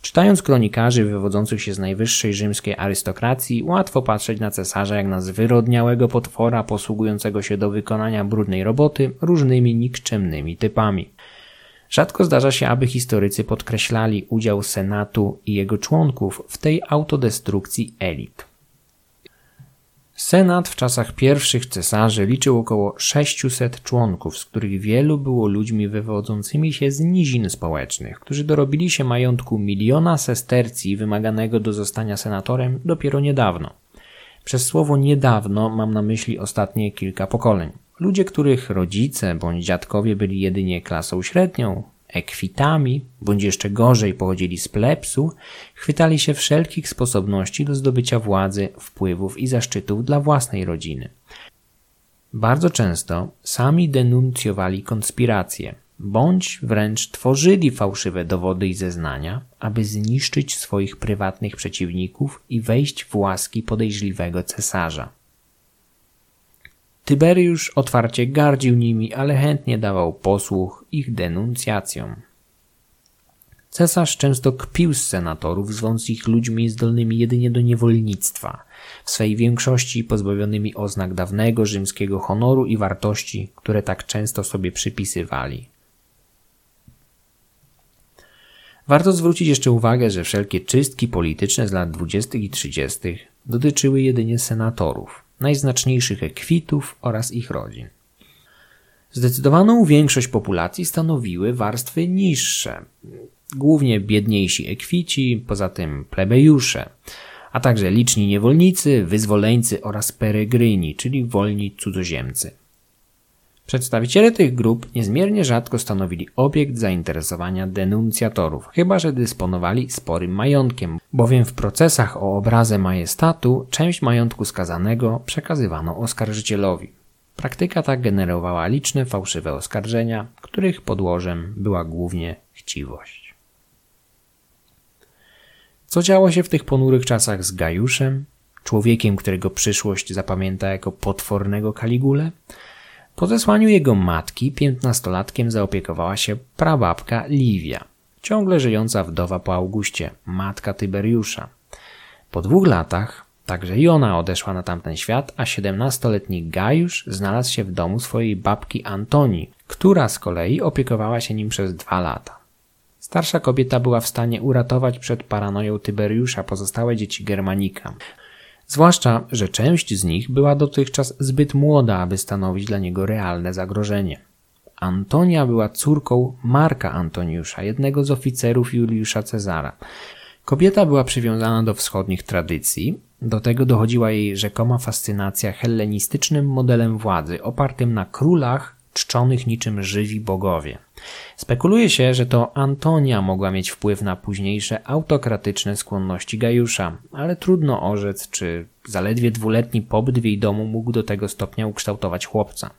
Czytając kronikarzy wywodzących się z najwyższej rzymskiej arystokracji, łatwo patrzeć na cesarza jak na zwyrodniałego potwora posługującego się do wykonania brudnej roboty różnymi nikczemnymi typami. Rzadko zdarza się, aby historycy podkreślali udział Senatu i jego członków w tej autodestrukcji elit. Senat w czasach pierwszych cesarzy liczył około 600 członków, z których wielu było ludźmi wywodzącymi się z nizin społecznych, którzy dorobili się majątku miliona sestercji wymaganego do zostania senatorem dopiero niedawno. Przez słowo niedawno mam na myśli ostatnie kilka pokoleń. Ludzie, których rodzice bądź dziadkowie byli jedynie klasą średnią, ekwitami, bądź jeszcze gorzej pochodzili z plepsu, chwytali się wszelkich sposobności do zdobycia władzy, wpływów i zaszczytów dla własnej rodziny. Bardzo często sami denuncjowali konspiracje, bądź wręcz tworzyli fałszywe dowody i zeznania, aby zniszczyć swoich prywatnych przeciwników i wejść w łaski podejrzliwego cesarza. Tyberiusz otwarcie gardził nimi, ale chętnie dawał posłuch ich denuncjacjom. Cesarz często kpił z senatorów, zwąc ich ludźmi zdolnymi jedynie do niewolnictwa, w swej większości pozbawionymi oznak dawnego rzymskiego honoru i wartości, które tak często sobie przypisywali. Warto zwrócić jeszcze uwagę, że wszelkie czystki polityczne z lat 20. i 30. dotyczyły jedynie senatorów najznaczniejszych ekwitów oraz ich rodzin. Zdecydowaną większość populacji stanowiły warstwy niższe, głównie biedniejsi ekwici, poza tym plebejusze, a także liczni niewolnicy, wyzwoleńcy oraz peregryni, czyli wolni cudzoziemcy. Przedstawiciele tych grup niezmiernie rzadko stanowili obiekt zainteresowania denuncjatorów, chyba że dysponowali sporym majątkiem, bowiem w procesach o obrazę majestatu część majątku skazanego przekazywano oskarżycielowi. Praktyka ta generowała liczne fałszywe oskarżenia, których podłożem była głównie chciwość. Co działo się w tych ponurych czasach z Gajuszem, człowiekiem, którego przyszłość zapamięta jako potwornego Kaligulę? Po zesłaniu jego matki, piętnastolatkiem zaopiekowała się prababka Livia, ciągle żyjąca wdowa po Augustie, matka Tyberiusza. Po dwóch latach także i ona odeszła na tamten świat, a siedemnastoletni Gajusz znalazł się w domu swojej babki Antonii, która z kolei opiekowała się nim przez dwa lata. Starsza kobieta była w stanie uratować przed paranoją Tyberiusza pozostałe dzieci Germanika. Zwłaszcza, że część z nich była dotychczas zbyt młoda, aby stanowić dla niego realne zagrożenie. Antonia była córką Marka Antoniusza, jednego z oficerów Juliusza Cezara. Kobieta była przywiązana do wschodnich tradycji, do tego dochodziła jej rzekoma fascynacja hellenistycznym modelem władzy opartym na królach czczonych niczym żywi bogowie. Spekuluje się, że to Antonia mogła mieć wpływ na późniejsze autokratyczne skłonności Gajusza, ale trudno orzec, czy zaledwie dwuletni pobyt w jej domu mógł do tego stopnia ukształtować chłopca.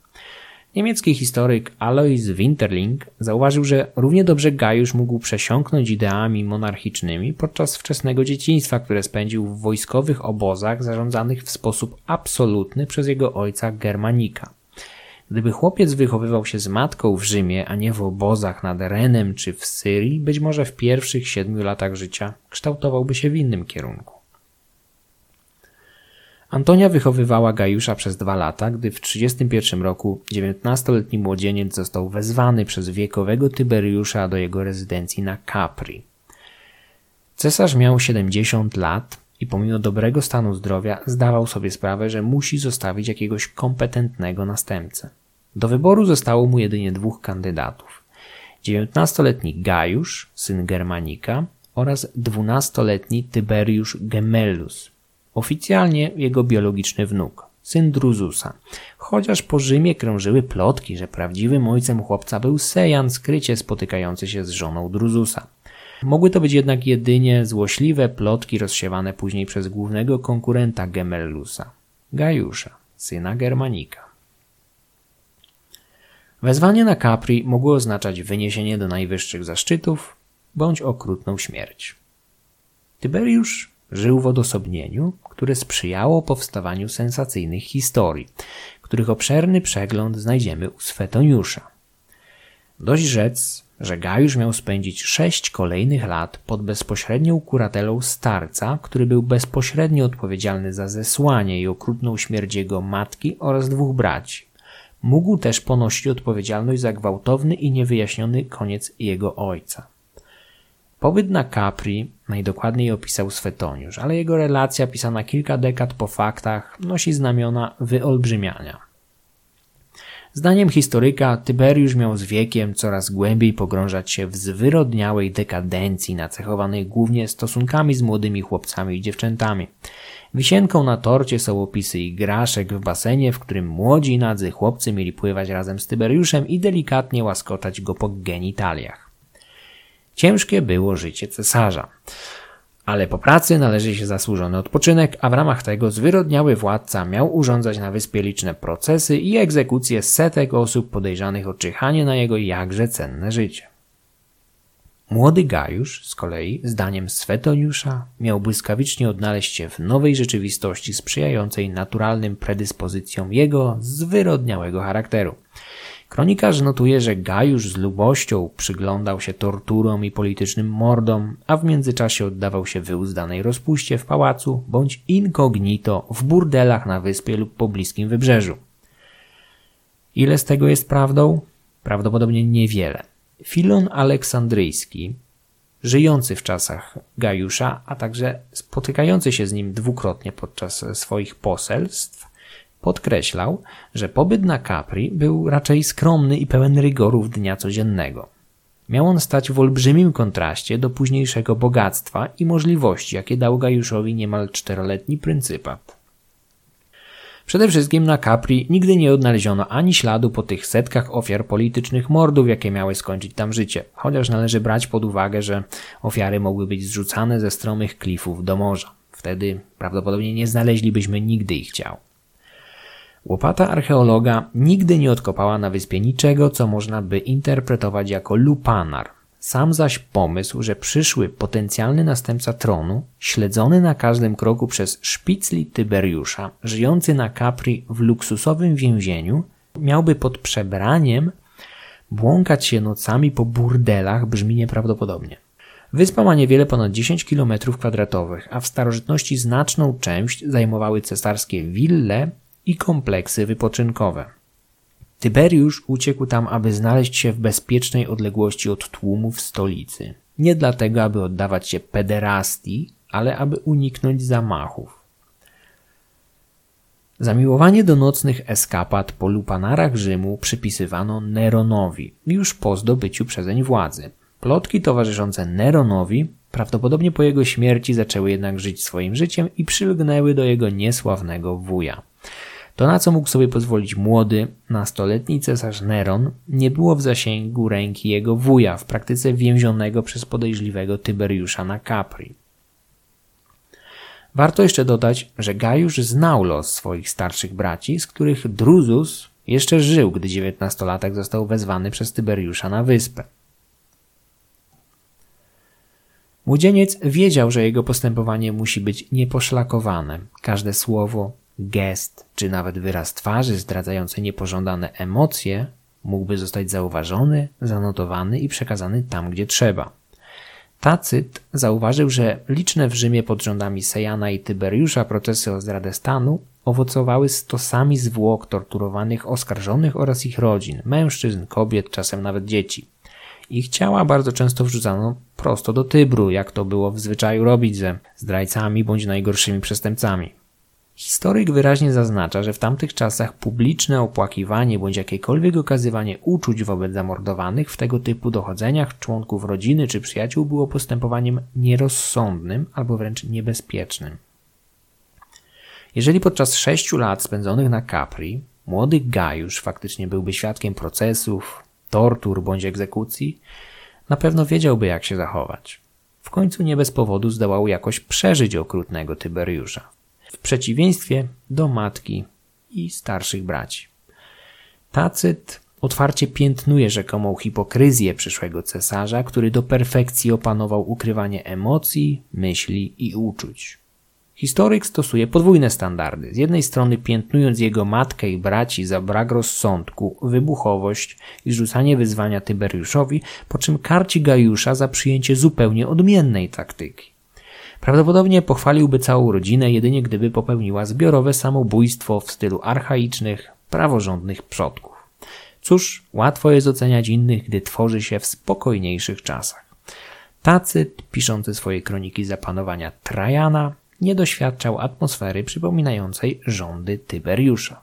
Niemiecki historyk Alois Winterling zauważył, że równie dobrze Gajusz mógł przesiąknąć ideami monarchicznymi podczas wczesnego dzieciństwa, które spędził w wojskowych obozach zarządzanych w sposób absolutny przez jego ojca Germanika. Gdyby chłopiec wychowywał się z matką w Rzymie, a nie w obozach nad Renem czy w Syrii, być może w pierwszych siedmiu latach życia kształtowałby się w innym kierunku. Antonia wychowywała Gajusza przez dwa lata, gdy w 31 roku 19-letni młodzieniec został wezwany przez wiekowego Tyberiusza do jego rezydencji na Capri. Cesarz miał 70 lat i pomimo dobrego stanu zdrowia zdawał sobie sprawę, że musi zostawić jakiegoś kompetentnego następcę. Do wyboru zostało mu jedynie dwóch kandydatów. 19-letni Gajusz, syn Germanika, oraz 12-letni Tyberiusz Gemellus, oficjalnie jego biologiczny wnuk, syn Druzusa. Chociaż po Rzymie krążyły plotki, że prawdziwym ojcem chłopca był Sejan skrycie spotykający się z żoną Druzusa. Mogły to być jednak jedynie złośliwe plotki rozsiewane później przez głównego konkurenta Gemellusa, Gajusza, syna Germanika. Wezwanie na Capri mogło oznaczać wyniesienie do najwyższych zaszczytów bądź okrutną śmierć. Tyberiusz żył w odosobnieniu, które sprzyjało powstawaniu sensacyjnych historii, których obszerny przegląd znajdziemy u Swetoniusza. Dość rzec, że Gajusz miał spędzić sześć kolejnych lat pod bezpośrednią kuratelą starca, który był bezpośrednio odpowiedzialny za zesłanie i okrutną śmierć jego matki oraz dwóch braci. Mógł też ponosić odpowiedzialność za gwałtowny i niewyjaśniony koniec jego ojca. Pobyt na Capri najdokładniej opisał Swetoniusz, ale jego relacja pisana kilka dekad po faktach nosi znamiona wyolbrzymiania. Zdaniem historyka Tyberiusz miał z wiekiem coraz głębiej pogrążać się w zwyrodniałej dekadencji nacechowanej głównie stosunkami z młodymi chłopcami i dziewczętami. Wisienką na torcie są opisy igraszek w basenie, w którym młodzi nadzy chłopcy mieli pływać razem z Tyberiuszem i delikatnie łaskotać go po genitaliach. Ciężkie było życie cesarza. Ale po pracy należy się zasłużony odpoczynek, a w ramach tego zwyrodniały władca miał urządzać na wyspie liczne procesy i egzekucje setek osób podejrzanych o czyhanie na jego jakże cenne życie. Młody Gajusz z kolei, zdaniem Swetoniusza, miał błyskawicznie odnaleźć się w nowej rzeczywistości sprzyjającej naturalnym predyspozycjom jego zwyrodniałego charakteru – Kronikarz notuje, że Gajusz z lubością przyglądał się torturom i politycznym mordom, a w międzyczasie oddawał się wyuzdanej rozpuście w pałacu bądź incognito w burdelach na wyspie lub pobliskim wybrzeżu. Ile z tego jest prawdą? Prawdopodobnie niewiele. Filon Aleksandryjski, żyjący w czasach Gajusza, a także spotykający się z nim dwukrotnie podczas swoich poselstw, Podkreślał, że pobyt na Capri był raczej skromny i pełen rygorów dnia codziennego. Miał on stać w olbrzymim kontraście do późniejszego bogactwa i możliwości, jakie dał Gajuszowi niemal czteroletni pryncypat. Przede wszystkim na Capri nigdy nie odnaleziono ani śladu po tych setkach ofiar politycznych mordów, jakie miały skończyć tam życie, chociaż należy brać pod uwagę, że ofiary mogły być zrzucane ze stromych klifów do morza. Wtedy prawdopodobnie nie znaleźlibyśmy nigdy ich ciał. Łopata archeologa nigdy nie odkopała na wyspie niczego, co można by interpretować jako lupanar, Sam zaś pomysł, że przyszły potencjalny następca tronu, śledzony na każdym kroku przez szpicli Tyberiusza, żyjący na Capri w luksusowym więzieniu, miałby pod przebraniem błąkać się nocami po burdelach brzmi nieprawdopodobnie. Wyspa ma niewiele ponad 10 km kwadratowych, a w starożytności znaczną część zajmowały cesarskie wille i kompleksy wypoczynkowe. Tyberiusz uciekł tam, aby znaleźć się w bezpiecznej odległości od tłumów stolicy. Nie dlatego, aby oddawać się pederastii, ale aby uniknąć zamachów. Zamiłowanie do nocnych eskapad po lupanarach Rzymu przypisywano Neronowi już po zdobyciu przezeń władzy. Plotki towarzyszące Neronowi prawdopodobnie po jego śmierci zaczęły jednak żyć swoim życiem i przylgnęły do jego niesławnego wuja. To, na co mógł sobie pozwolić młody, nastoletni cesarz Neron, nie było w zasięgu ręki jego wuja, w praktyce więzionego przez podejrzliwego Tyberiusza na Capri. Warto jeszcze dodać, że Gajusz znał los swoich starszych braci, z których Druzus jeszcze żył, gdy dziewiętnastolatek został wezwany przez Tyberiusza na wyspę. Młodzieniec wiedział, że jego postępowanie musi być nieposzlakowane. Każde słowo, gest czy nawet wyraz twarzy zdradzający niepożądane emocje mógłby zostać zauważony, zanotowany i przekazany tam, gdzie trzeba. Tacyt zauważył, że liczne w Rzymie pod rządami Sejana i Tyberiusza procesy o zdradę stanu owocowały stosami zwłok torturowanych oskarżonych oraz ich rodzin, mężczyzn, kobiet, czasem nawet dzieci. Ich ciała bardzo często wrzucano prosto do Tybru, jak to było w zwyczaju robić ze zdrajcami bądź najgorszymi przestępcami. Historyk wyraźnie zaznacza, że w tamtych czasach publiczne opłakiwanie bądź jakiekolwiek okazywanie uczuć wobec zamordowanych w tego typu dochodzeniach członków rodziny czy przyjaciół było postępowaniem nierozsądnym albo wręcz niebezpiecznym. Jeżeli podczas sześciu lat spędzonych na Capri młody Gajusz faktycznie byłby świadkiem procesów, tortur bądź egzekucji, na pewno wiedziałby jak się zachować. W końcu nie bez powodu zdołał jakoś przeżyć okrutnego Tyberiusza w przeciwieństwie do matki i starszych braci. Tacyt otwarcie piętnuje rzekomą hipokryzję przyszłego cesarza, który do perfekcji opanował ukrywanie emocji, myśli i uczuć. Historyk stosuje podwójne standardy. Z jednej strony piętnując jego matkę i braci za brak rozsądku, wybuchowość i zrzucanie wyzwania Tyberiuszowi, po czym karci Gajusza za przyjęcie zupełnie odmiennej taktyki. Prawdopodobnie pochwaliłby całą rodzinę jedynie gdyby popełniła zbiorowe samobójstwo w stylu archaicznych, praworządnych przodków. Cóż, łatwo jest oceniać innych, gdy tworzy się w spokojniejszych czasach. Tacyt, piszący swoje kroniki zapanowania Trajana, nie doświadczał atmosfery przypominającej rządy Tyberiusza.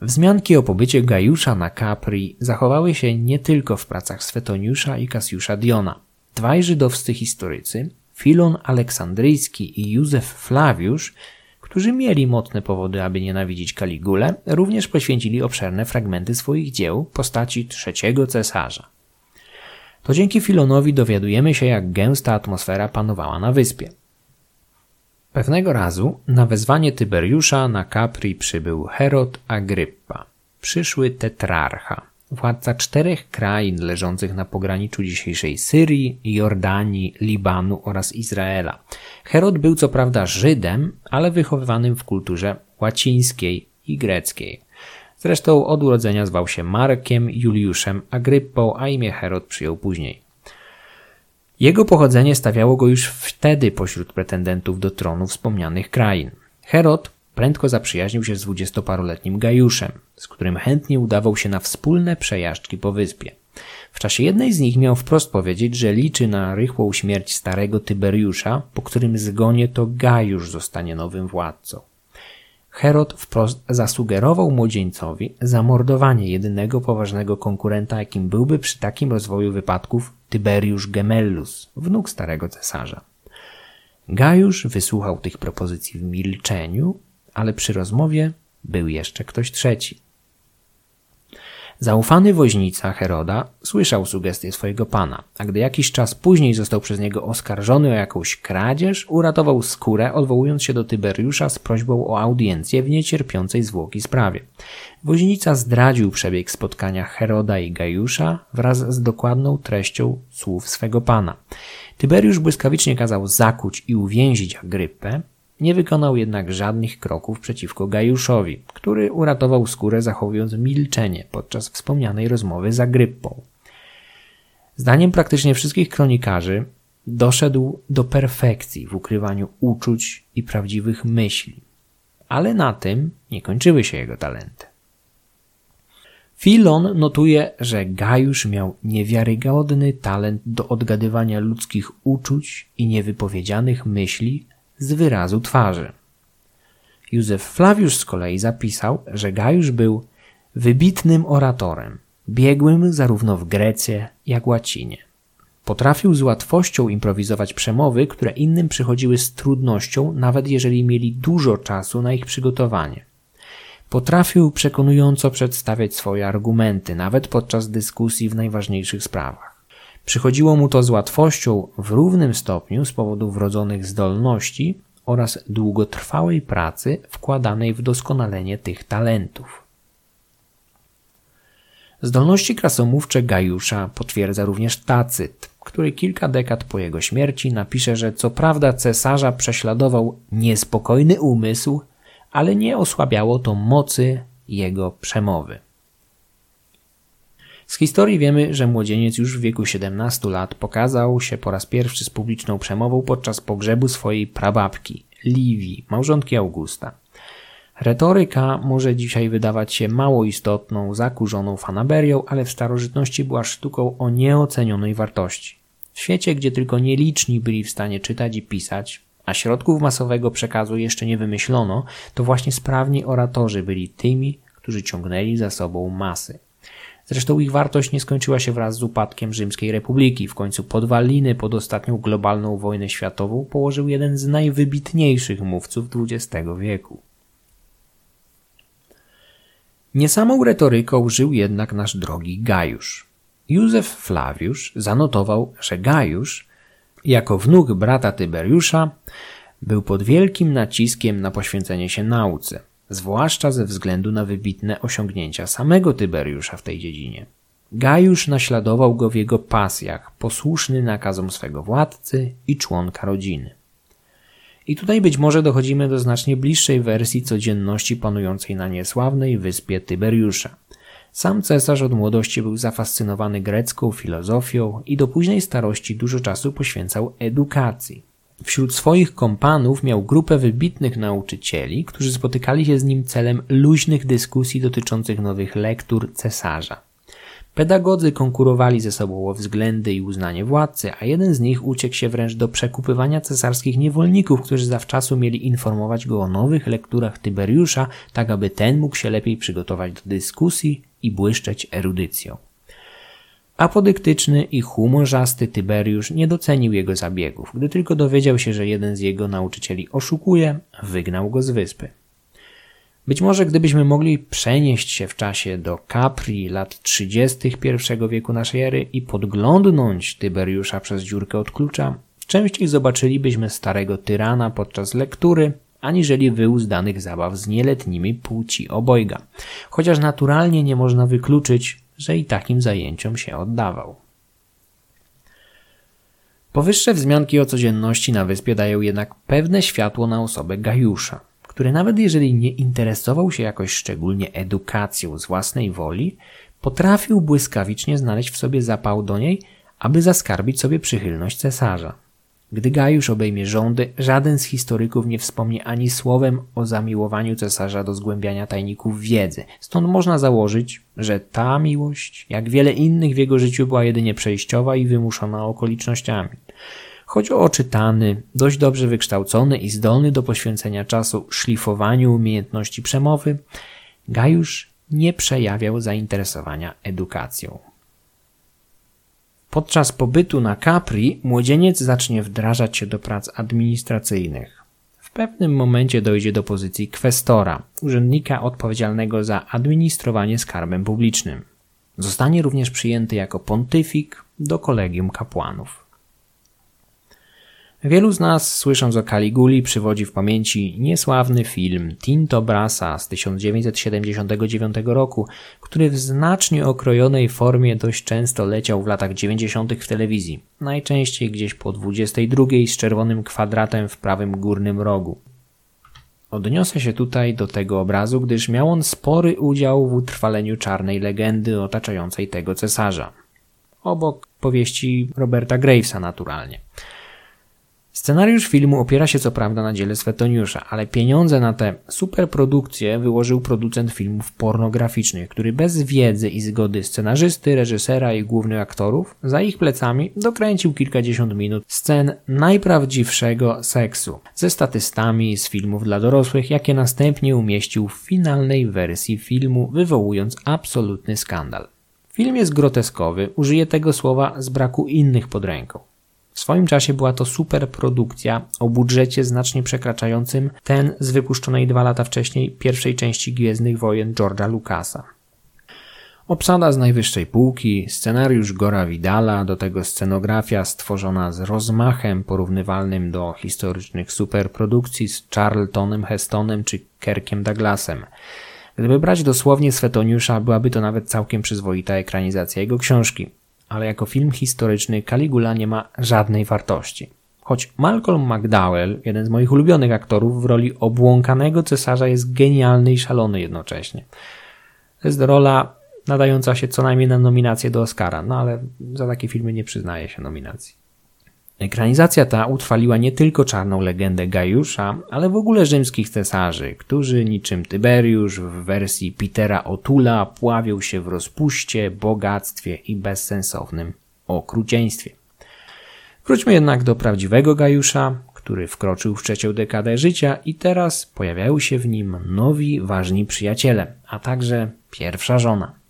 Wzmianki o pobycie Gajusza na Capri zachowały się nie tylko w pracach Swetoniusza i Kasiusza Diona – Dwaj żydowscy historycy, Filon Aleksandryjski i Józef Flawiusz, którzy mieli mocne powody, aby nienawidzić Kaligulę, również poświęcili obszerne fragmenty swoich dzieł postaci trzeciego cesarza. To dzięki Filonowi dowiadujemy się, jak gęsta atmosfera panowała na wyspie. Pewnego razu na wezwanie Tyberiusza na Capri przybył Herod Agryppa, przyszły tetrarcha władca czterech krain leżących na pograniczu dzisiejszej Syrii, Jordanii, Libanu oraz Izraela. Herod był co prawda Żydem, ale wychowywanym w kulturze łacińskiej i greckiej. Zresztą od urodzenia zwał się Markiem Juliuszem Agryppą, a imię Herod przyjął później. Jego pochodzenie stawiało go już wtedy pośród pretendentów do tronu wspomnianych krain. Herod Prędko zaprzyjaźnił się z dwudziestoparoletnim Gajuszem, z którym chętnie udawał się na wspólne przejażdżki po wyspie. W czasie jednej z nich miał wprost powiedzieć, że liczy na rychłą śmierć starego Tyberiusza, po którym zgonie to Gajusz zostanie nowym władcą. Herod wprost zasugerował młodzieńcowi zamordowanie jedynego poważnego konkurenta, jakim byłby przy takim rozwoju wypadków Tyberiusz Gemellus, wnuk starego cesarza. Gajusz wysłuchał tych propozycji w milczeniu ale przy rozmowie był jeszcze ktoś trzeci. Zaufany woźnica Heroda słyszał sugestie swojego pana, a gdy jakiś czas później został przez niego oskarżony o jakąś kradzież, uratował skórę, odwołując się do Tyberiusza z prośbą o audiencję w niecierpiącej zwłoki sprawie. Woźnica zdradził przebieg spotkania Heroda i Gajusza wraz z dokładną treścią słów swego pana. Tyberiusz błyskawicznie kazał zakuć i uwięzić Agrypę, nie wykonał jednak żadnych kroków przeciwko Gajuszowi, który uratował skórę zachowując milczenie podczas wspomnianej rozmowy z Agryppą. Zdaniem praktycznie wszystkich kronikarzy doszedł do perfekcji w ukrywaniu uczuć i prawdziwych myśli, ale na tym nie kończyły się jego talenty. Filon notuje, że Gajusz miał niewiarygodny talent do odgadywania ludzkich uczuć i niewypowiedzianych myśli z wyrazu twarzy. Józef Flawiusz z kolei zapisał, że Gajusz był wybitnym oratorem, biegłym zarówno w Grecie, jak łacinie. Potrafił z łatwością improwizować przemowy, które innym przychodziły z trudnością, nawet jeżeli mieli dużo czasu na ich przygotowanie. Potrafił przekonująco przedstawiać swoje argumenty, nawet podczas dyskusji w najważniejszych sprawach. Przychodziło mu to z łatwością w równym stopniu z powodu wrodzonych zdolności oraz długotrwałej pracy wkładanej w doskonalenie tych talentów. Zdolności krasomówcze Gajusza potwierdza również Tacyt, który kilka dekad po jego śmierci napisze, że co prawda cesarza prześladował niespokojny umysł, ale nie osłabiało to mocy jego przemowy. Z historii wiemy, że młodzieniec już w wieku 17 lat pokazał się po raz pierwszy z publiczną przemową podczas pogrzebu swojej prababki, Liwii, małżonki Augusta. Retoryka może dzisiaj wydawać się mało istotną, zakurzoną fanaberią, ale w starożytności była sztuką o nieocenionej wartości. W świecie, gdzie tylko nieliczni byli w stanie czytać i pisać, a środków masowego przekazu jeszcze nie wymyślono, to właśnie sprawni oratorzy byli tymi, którzy ciągnęli za sobą masy. Zresztą ich wartość nie skończyła się wraz z upadkiem Rzymskiej Republiki. W końcu podwaliny pod ostatnią globalną wojnę światową położył jeden z najwybitniejszych mówców XX wieku. Nie samą retoryką żył jednak nasz drogi Gajusz. Józef Flawiusz zanotował, że Gajusz, jako wnuk brata Tyberiusza, był pod wielkim naciskiem na poświęcenie się nauce – zwłaszcza ze względu na wybitne osiągnięcia samego Tyberiusza w tej dziedzinie. Gajusz naśladował go w jego pasjach, posłuszny nakazom swego władcy i członka rodziny. I tutaj być może dochodzimy do znacznie bliższej wersji codzienności panującej na niesławnej wyspie Tyberiusza. Sam cesarz od młodości był zafascynowany grecką filozofią i do późnej starości dużo czasu poświęcał edukacji. Wśród swoich kompanów miał grupę wybitnych nauczycieli, którzy spotykali się z nim celem luźnych dyskusji dotyczących nowych lektur cesarza. Pedagodzy konkurowali ze sobą o względy i uznanie władcy, a jeden z nich uciekł się wręcz do przekupywania cesarskich niewolników, którzy zawczasu mieli informować go o nowych lekturach Tyberiusza, tak aby ten mógł się lepiej przygotować do dyskusji i błyszczeć erudycją. Apodyktyczny i humorzasty Tyberiusz nie docenił jego zabiegów. Gdy tylko dowiedział się, że jeden z jego nauczycieli oszukuje, wygnał go z wyspy. Być może gdybyśmy mogli przenieść się w czasie do Capri lat 30. I wieku naszej ery i podglądnąć Tyberiusza przez dziurkę od klucza, częściej zobaczylibyśmy starego tyrana podczas lektury, aniżeli wyuzdanych zabaw z nieletnimi płci obojga. Chociaż naturalnie nie można wykluczyć, że i takim zajęciom się oddawał. Powyższe wzmianki o codzienności na wyspie dają jednak pewne światło na osobę Gajusza, który nawet jeżeli nie interesował się jakoś szczególnie edukacją z własnej woli, potrafił błyskawicznie znaleźć w sobie zapał do niej, aby zaskarbić sobie przychylność cesarza. Gdy Gajusz obejmie rządy, żaden z historyków nie wspomni ani słowem o zamiłowaniu cesarza do zgłębiania tajników wiedzy. Stąd można założyć, że ta miłość, jak wiele innych w jego życiu, była jedynie przejściowa i wymuszona okolicznościami. Choć oczytany, dość dobrze wykształcony i zdolny do poświęcenia czasu szlifowaniu umiejętności przemowy, Gajusz nie przejawiał zainteresowania edukacją. Podczas pobytu na Capri młodzieniec zacznie wdrażać się do prac administracyjnych. W pewnym momencie dojdzie do pozycji kwestora, urzędnika odpowiedzialnego za administrowanie skarbem publicznym. Zostanie również przyjęty jako pontyfik do kolegium kapłanów. Wielu z nas, słysząc o Caliguli, przywodzi w pamięci niesławny film Tinto Brasa z 1979 roku, który w znacznie okrojonej formie dość często leciał w latach 90. w telewizji, najczęściej gdzieś po 22 z czerwonym kwadratem w prawym górnym rogu. Odniosę się tutaj do tego obrazu, gdyż miał on spory udział w utrwaleniu czarnej legendy otaczającej tego cesarza. Obok powieści Roberta Gravesa naturalnie. Scenariusz filmu opiera się co prawda na dziele Swetoniusza, ale pieniądze na tę superprodukcję wyłożył producent filmów pornograficznych, który bez wiedzy i zgody scenarzysty, reżysera i głównych aktorów za ich plecami dokręcił kilkadziesiąt minut scen najprawdziwszego seksu ze statystami z filmów dla dorosłych, jakie następnie umieścił w finalnej wersji filmu, wywołując absolutny skandal. Film jest groteskowy, użyję tego słowa z braku innych pod ręką. W swoim czasie była to superprodukcja o budżecie znacznie przekraczającym ten z wypuszczonej dwa lata wcześniej pierwszej części Gwiezdnych Wojen George'a Lucasa. Obsada z najwyższej półki, scenariusz Gora Vidala, do tego scenografia stworzona z rozmachem porównywalnym do historycznych superprodukcji z Charltonem Hestonem czy Kerkiem Douglasem. Gdyby brać dosłownie Swetoniusza, byłaby to nawet całkiem przyzwoita ekranizacja jego książki ale jako film historyczny Caligula nie ma żadnej wartości. Choć Malcolm McDowell, jeden z moich ulubionych aktorów w roli obłąkanego cesarza jest genialny i szalony jednocześnie. To jest rola nadająca się co najmniej na nominację do Oscara, no ale za takie filmy nie przyznaje się nominacji. Ekranizacja ta utrwaliła nie tylko czarną legendę Gajusza, ale w ogóle rzymskich cesarzy, którzy niczym Tyberiusz w wersji Petera Otula pławią się w rozpuście, bogactwie i bezsensownym okrucieństwie. Wróćmy jednak do prawdziwego Gajusza, który wkroczył w trzecią dekadę życia i teraz pojawiają się w nim nowi, ważni przyjaciele, a także pierwsza żona.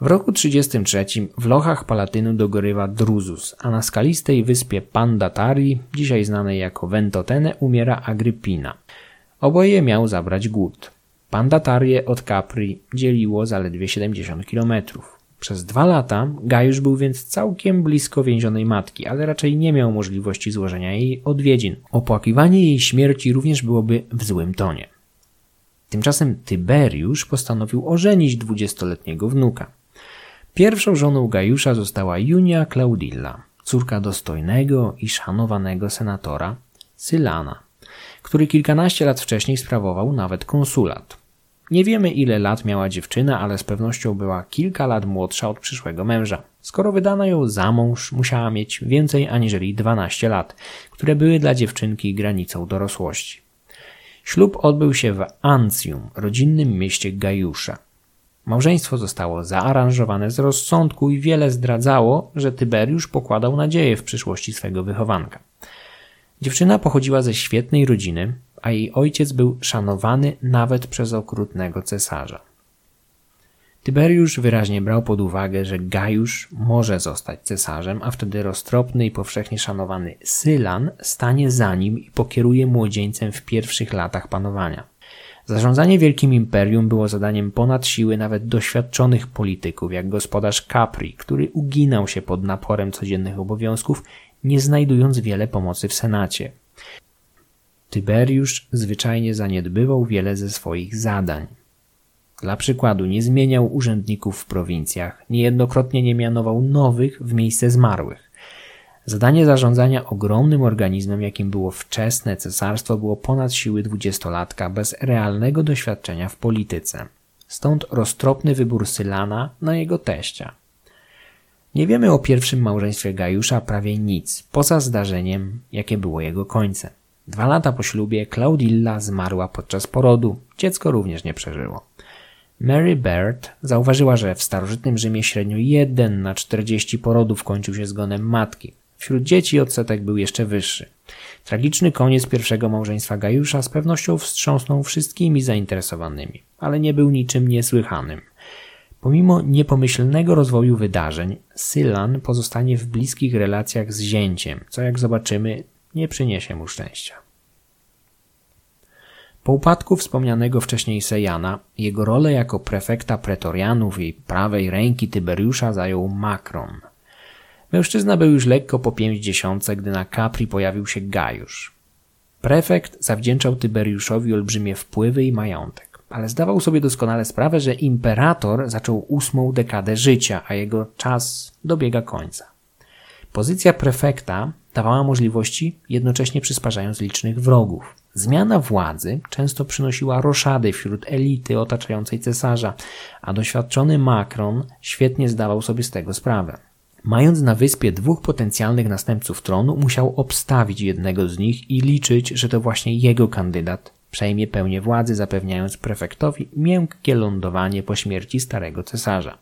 W roku 33 w lochach Palatynu dogorywa Druzus, a na skalistej wyspie Pandatarii, dzisiaj znanej jako Ventotene, umiera Agrypina. Oboje miał zabrać głód. Pandatarię od Capri dzieliło zaledwie 70 km. Przez dwa lata Gajusz był więc całkiem blisko więzionej matki, ale raczej nie miał możliwości złożenia jej odwiedzin. Opłakiwanie jej śmierci również byłoby w złym tonie. Tymczasem Tyberiusz postanowił ożenić dwudziestoletniego wnuka. Pierwszą żoną Gajusza została Junia Claudilla, córka dostojnego i szanowanego senatora Sylana, który kilkanaście lat wcześniej sprawował nawet konsulat. Nie wiemy ile lat miała dziewczyna, ale z pewnością była kilka lat młodsza od przyszłego męża. Skoro wydano ją za mąż, musiała mieć więcej aniżeli 12 lat, które były dla dziewczynki granicą dorosłości. Ślub odbył się w Ancjum, rodzinnym mieście Gajusza. Małżeństwo zostało zaaranżowane z rozsądku i wiele zdradzało, że Tyberiusz pokładał nadzieję w przyszłości swego wychowanka. Dziewczyna pochodziła ze świetnej rodziny, a jej ojciec był szanowany nawet przez okrutnego cesarza. Tyberiusz wyraźnie brał pod uwagę, że Gajusz może zostać cesarzem, a wtedy roztropny i powszechnie szanowany Sylan stanie za nim i pokieruje młodzieńcem w pierwszych latach panowania. Zarządzanie wielkim imperium było zadaniem ponad siły nawet doświadczonych polityków, jak gospodarz Capri, który uginał się pod naporem codziennych obowiązków, nie znajdując wiele pomocy w Senacie. Tyberiusz zwyczajnie zaniedbywał wiele ze swoich zadań. Dla przykładu nie zmieniał urzędników w prowincjach, niejednokrotnie nie mianował nowych w miejsce zmarłych. Zadanie zarządzania ogromnym organizmem, jakim było wczesne cesarstwo, było ponad siły dwudziestolatka bez realnego doświadczenia w polityce. Stąd roztropny wybór Sylana na jego teścia. Nie wiemy o pierwszym małżeństwie Gajusza prawie nic, poza zdarzeniem, jakie było jego końcem. Dwa lata po ślubie Claudilla zmarła podczas porodu, dziecko również nie przeżyło. Mary Baird zauważyła, że w starożytnym Rzymie średnio 1 na 40 porodów kończył się zgonem matki. Wśród dzieci odsetek był jeszcze wyższy. Tragiczny koniec pierwszego małżeństwa Gajusza z pewnością wstrząsnął wszystkimi zainteresowanymi, ale nie był niczym niesłychanym. Pomimo niepomyślnego rozwoju wydarzeń, Sylan pozostanie w bliskich relacjach z zięciem, co jak zobaczymy nie przyniesie mu szczęścia. Po upadku wspomnianego wcześniej Sejana, jego rolę jako prefekta pretorianów i prawej ręki Tyberiusza zajął Makron. Mężczyzna był już lekko po pięćdziesiątce, gdy na Capri pojawił się Gajusz. Prefekt zawdzięczał Tyberiuszowi olbrzymie wpływy i majątek, ale zdawał sobie doskonale sprawę, że imperator zaczął ósmą dekadę życia, a jego czas dobiega końca. Pozycja prefekta dawała możliwości, jednocześnie przysparzając licznych wrogów. Zmiana władzy często przynosiła roszady wśród elity otaczającej cesarza, a doświadczony Macron świetnie zdawał sobie z tego sprawę. Mając na wyspie dwóch potencjalnych następców tronu, musiał obstawić jednego z nich i liczyć, że to właśnie jego kandydat przejmie pełnię władzy, zapewniając prefektowi miękkie lądowanie po śmierci starego cesarza.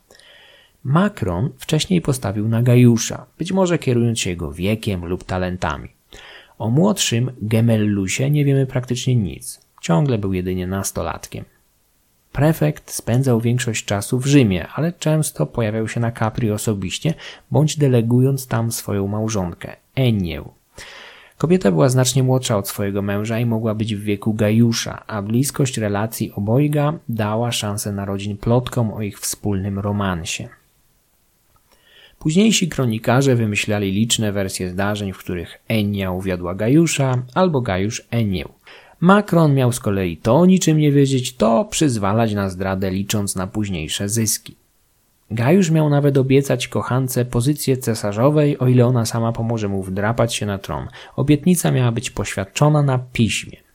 Macron wcześniej postawił na Gajusza, być może kierując się jego wiekiem lub talentami. O młodszym Gemellusie nie wiemy praktycznie nic. Ciągle był jedynie nastolatkiem. Prefekt spędzał większość czasu w Rzymie, ale często pojawiał się na Capri osobiście, bądź delegując tam swoją małżonkę, Enię. Kobieta była znacznie młodsza od swojego męża i mogła być w wieku Gajusza, a bliskość relacji obojga dała szansę narodzin plotkom o ich wspólnym romansie. Późniejsi kronikarze wymyślali liczne wersje zdarzeń, w których Enia uwiodła Gajusza albo Gajusz Enię. Macron miał z kolei to niczym nie wiedzieć, to przyzwalać na zdradę licząc na późniejsze zyski. Gajusz miał nawet obiecać kochance pozycję cesarzowej, o ile ona sama pomoże mu wdrapać się na tron. Obietnica miała być poświadczona na piśmie.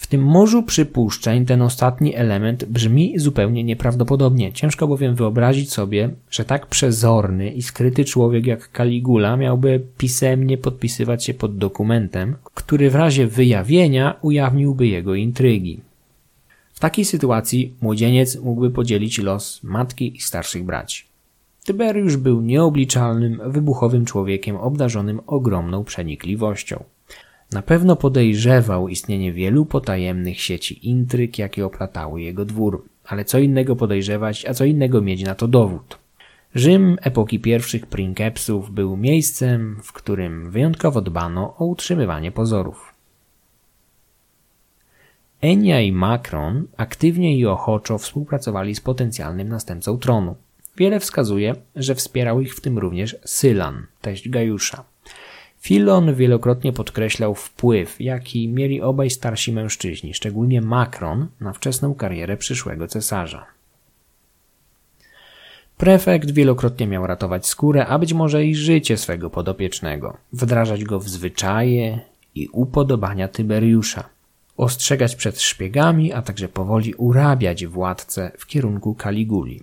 W tym morzu przypuszczeń ten ostatni element brzmi zupełnie nieprawdopodobnie. Ciężko bowiem wyobrazić sobie, że tak przezorny i skryty człowiek jak Caligula miałby pisemnie podpisywać się pod dokumentem, który w razie wyjawienia ujawniłby jego intrygi. W takiej sytuacji młodzieniec mógłby podzielić los matki i starszych braci. Tyberiusz był nieobliczalnym, wybuchowym człowiekiem obdarzonym ogromną przenikliwością. Na pewno podejrzewał istnienie wielu potajemnych sieci intryg, jakie oplatały jego dwór, ale co innego podejrzewać, a co innego mieć na to dowód. Rzym epoki pierwszych prinkepsów był miejscem, w którym wyjątkowo dbano o utrzymywanie pozorów. Enia i Macron aktywnie i ochoczo współpracowali z potencjalnym następcą tronu. Wiele wskazuje, że wspierał ich w tym również Sylan, teść Gajusza. Filon wielokrotnie podkreślał wpływ, jaki mieli obaj starsi mężczyźni, szczególnie Macron, na wczesną karierę przyszłego cesarza. Prefekt wielokrotnie miał ratować skórę, a być może i życie swego podopiecznego, wdrażać go w zwyczaje i upodobania Tyberiusza, ostrzegać przed szpiegami, a także powoli urabiać władcę w kierunku Kaliguli.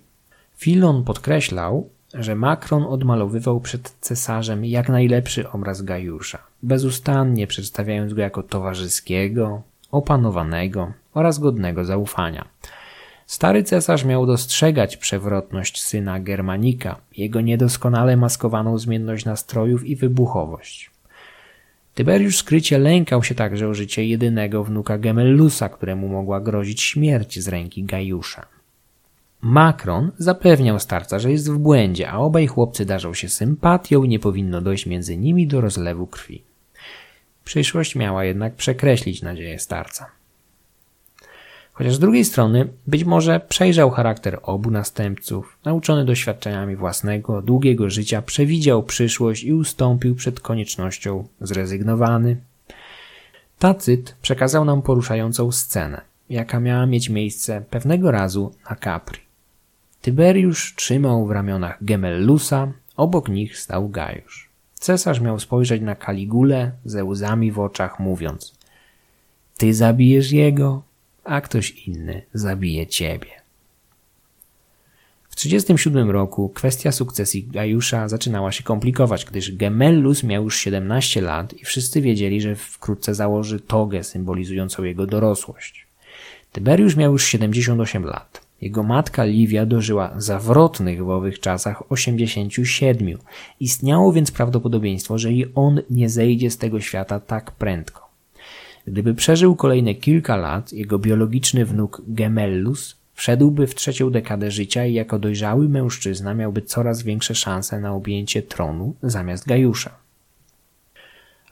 Filon podkreślał, że Macron odmalowywał przed cesarzem jak najlepszy obraz Gajusza, bezustannie przedstawiając go jako towarzyskiego, opanowanego oraz godnego zaufania. Stary cesarz miał dostrzegać przewrotność syna Germanika, jego niedoskonale maskowaną zmienność nastrojów i wybuchowość. Tyberiusz skrycie lękał się także o życie jedynego wnuka Gemellusa, któremu mogła grozić śmierć z ręki Gajusza. Macron zapewniał starca, że jest w błędzie, a obaj chłopcy darzą się sympatią i nie powinno dojść między nimi do rozlewu krwi. Przyszłość miała jednak przekreślić nadzieję starca. Chociaż z drugiej strony być może przejrzał charakter obu następców, nauczony doświadczeniami własnego, długiego życia, przewidział przyszłość i ustąpił przed koniecznością zrezygnowany. Tacyt przekazał nam poruszającą scenę, jaka miała mieć miejsce pewnego razu na Capri. Tyberiusz trzymał w ramionach Gemellusa, obok nich stał Gajusz. Cesarz miał spojrzeć na Kaligulę ze łzami w oczach, mówiąc Ty zabijesz jego, a ktoś inny zabije ciebie. W 37 roku kwestia sukcesji Gajusza zaczynała się komplikować, gdyż Gemellus miał już 17 lat i wszyscy wiedzieli, że wkrótce założy togę symbolizującą jego dorosłość. Tyberiusz miał już 78 lat. Jego matka Livia dożyła zawrotnych w owych czasach 87. Istniało więc prawdopodobieństwo, że i on nie zejdzie z tego świata tak prędko. Gdyby przeżył kolejne kilka lat, jego biologiczny wnuk Gemellus wszedłby w trzecią dekadę życia i jako dojrzały mężczyzna miałby coraz większe szanse na objęcie tronu zamiast Gajusza.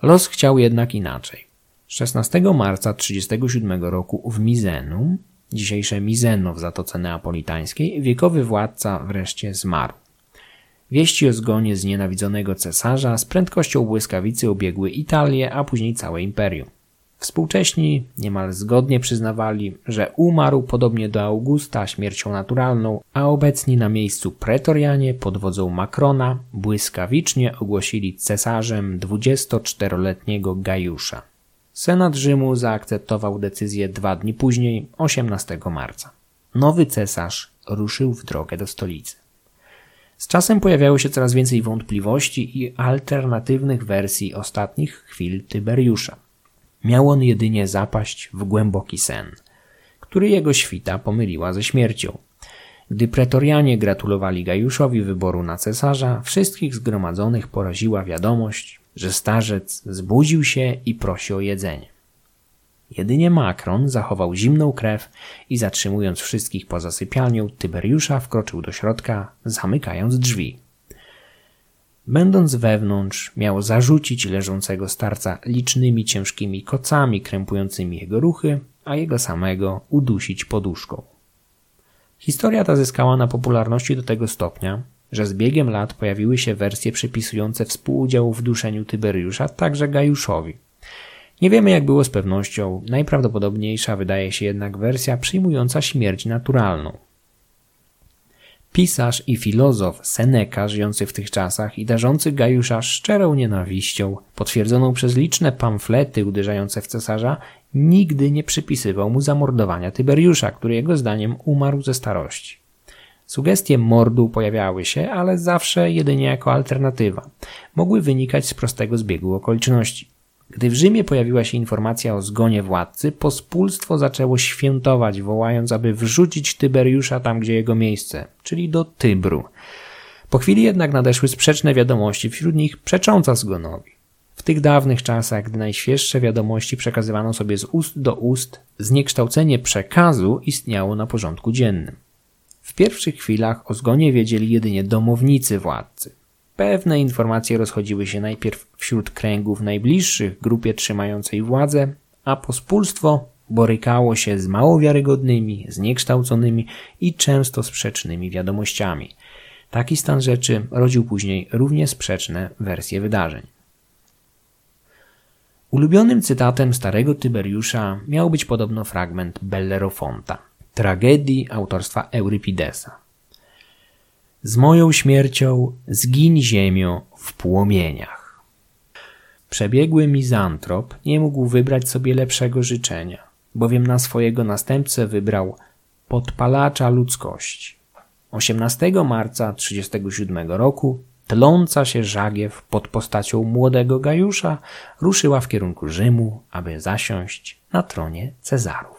Los chciał jednak inaczej. 16 marca 37 roku w Mizenum, dzisiejsze Mizeno w Zatoce Neapolitańskiej, wiekowy władca wreszcie zmarł. Wieści o zgonie znienawidzonego cesarza z prędkością błyskawicy obiegły Italię, a później całe imperium. Współcześni niemal zgodnie przyznawali, że umarł podobnie do Augusta śmiercią naturalną, a obecni na miejscu pretorianie pod wodzą Macrona błyskawicznie ogłosili cesarzem 24-letniego Gajusza. Senat Rzymu zaakceptował decyzję dwa dni później, 18 marca. Nowy cesarz ruszył w drogę do stolicy. Z czasem pojawiało się coraz więcej wątpliwości i alternatywnych wersji ostatnich chwil Tyberiusza. Miał on jedynie zapaść w głęboki sen, który jego świta pomyliła ze śmiercią. Gdy pretorianie gratulowali Gajuszowi wyboru na cesarza, wszystkich zgromadzonych poraziła wiadomość, że starzec zbudził się i prosi o jedzenie. Jedynie Makron zachował zimną krew i zatrzymując wszystkich poza sypialnią, Tyberiusza wkroczył do środka, zamykając drzwi. Będąc wewnątrz, miał zarzucić leżącego starca licznymi ciężkimi kocami krępującymi jego ruchy, a jego samego udusić poduszką. Historia ta zyskała na popularności do tego stopnia, że z biegiem lat pojawiły się wersje przypisujące współudział w duszeniu Tyberiusza także Gajuszowi. Nie wiemy jak było z pewnością, najprawdopodobniejsza wydaje się jednak wersja przyjmująca śmierć naturalną. Pisarz i filozof Seneca, żyjący w tych czasach i darzący Gajusza szczerą nienawiścią, potwierdzoną przez liczne pamflety uderzające w cesarza, nigdy nie przypisywał mu zamordowania Tyberiusza, który jego zdaniem umarł ze starości. Sugestie mordu pojawiały się, ale zawsze jedynie jako alternatywa. Mogły wynikać z prostego zbiegu okoliczności. Gdy w Rzymie pojawiła się informacja o zgonie władcy, pospólstwo zaczęło świętować, wołając, aby wrzucić Tyberiusza tam, gdzie jego miejsce, czyli do Tybru. Po chwili jednak nadeszły sprzeczne wiadomości, wśród nich przecząca zgonowi. W tych dawnych czasach, gdy najświeższe wiadomości przekazywano sobie z ust do ust, zniekształcenie przekazu istniało na porządku dziennym. Pierwszych chwilach o zgonie wiedzieli jedynie domownicy władcy. Pewne informacje rozchodziły się najpierw wśród kręgów najbliższych grupie trzymającej władzę, a pospólstwo borykało się z mało wiarygodnymi, zniekształconymi i często sprzecznymi wiadomościami. Taki stan rzeczy rodził później równie sprzeczne wersje wydarzeń. Ulubionym cytatem starego Tyberiusza miał być podobno fragment Bellerofonta, tragedii autorstwa Eurypidesa. Z moją śmiercią zgiń ziemio w płomieniach. Przebiegły mizantrop nie mógł wybrać sobie lepszego życzenia, bowiem na swojego następcę wybrał podpalacza ludzkości. 18 marca 1937 roku tląca się żagiew pod postacią młodego Gajusza ruszyła w kierunku Rzymu, aby zasiąść na tronie Cezarów.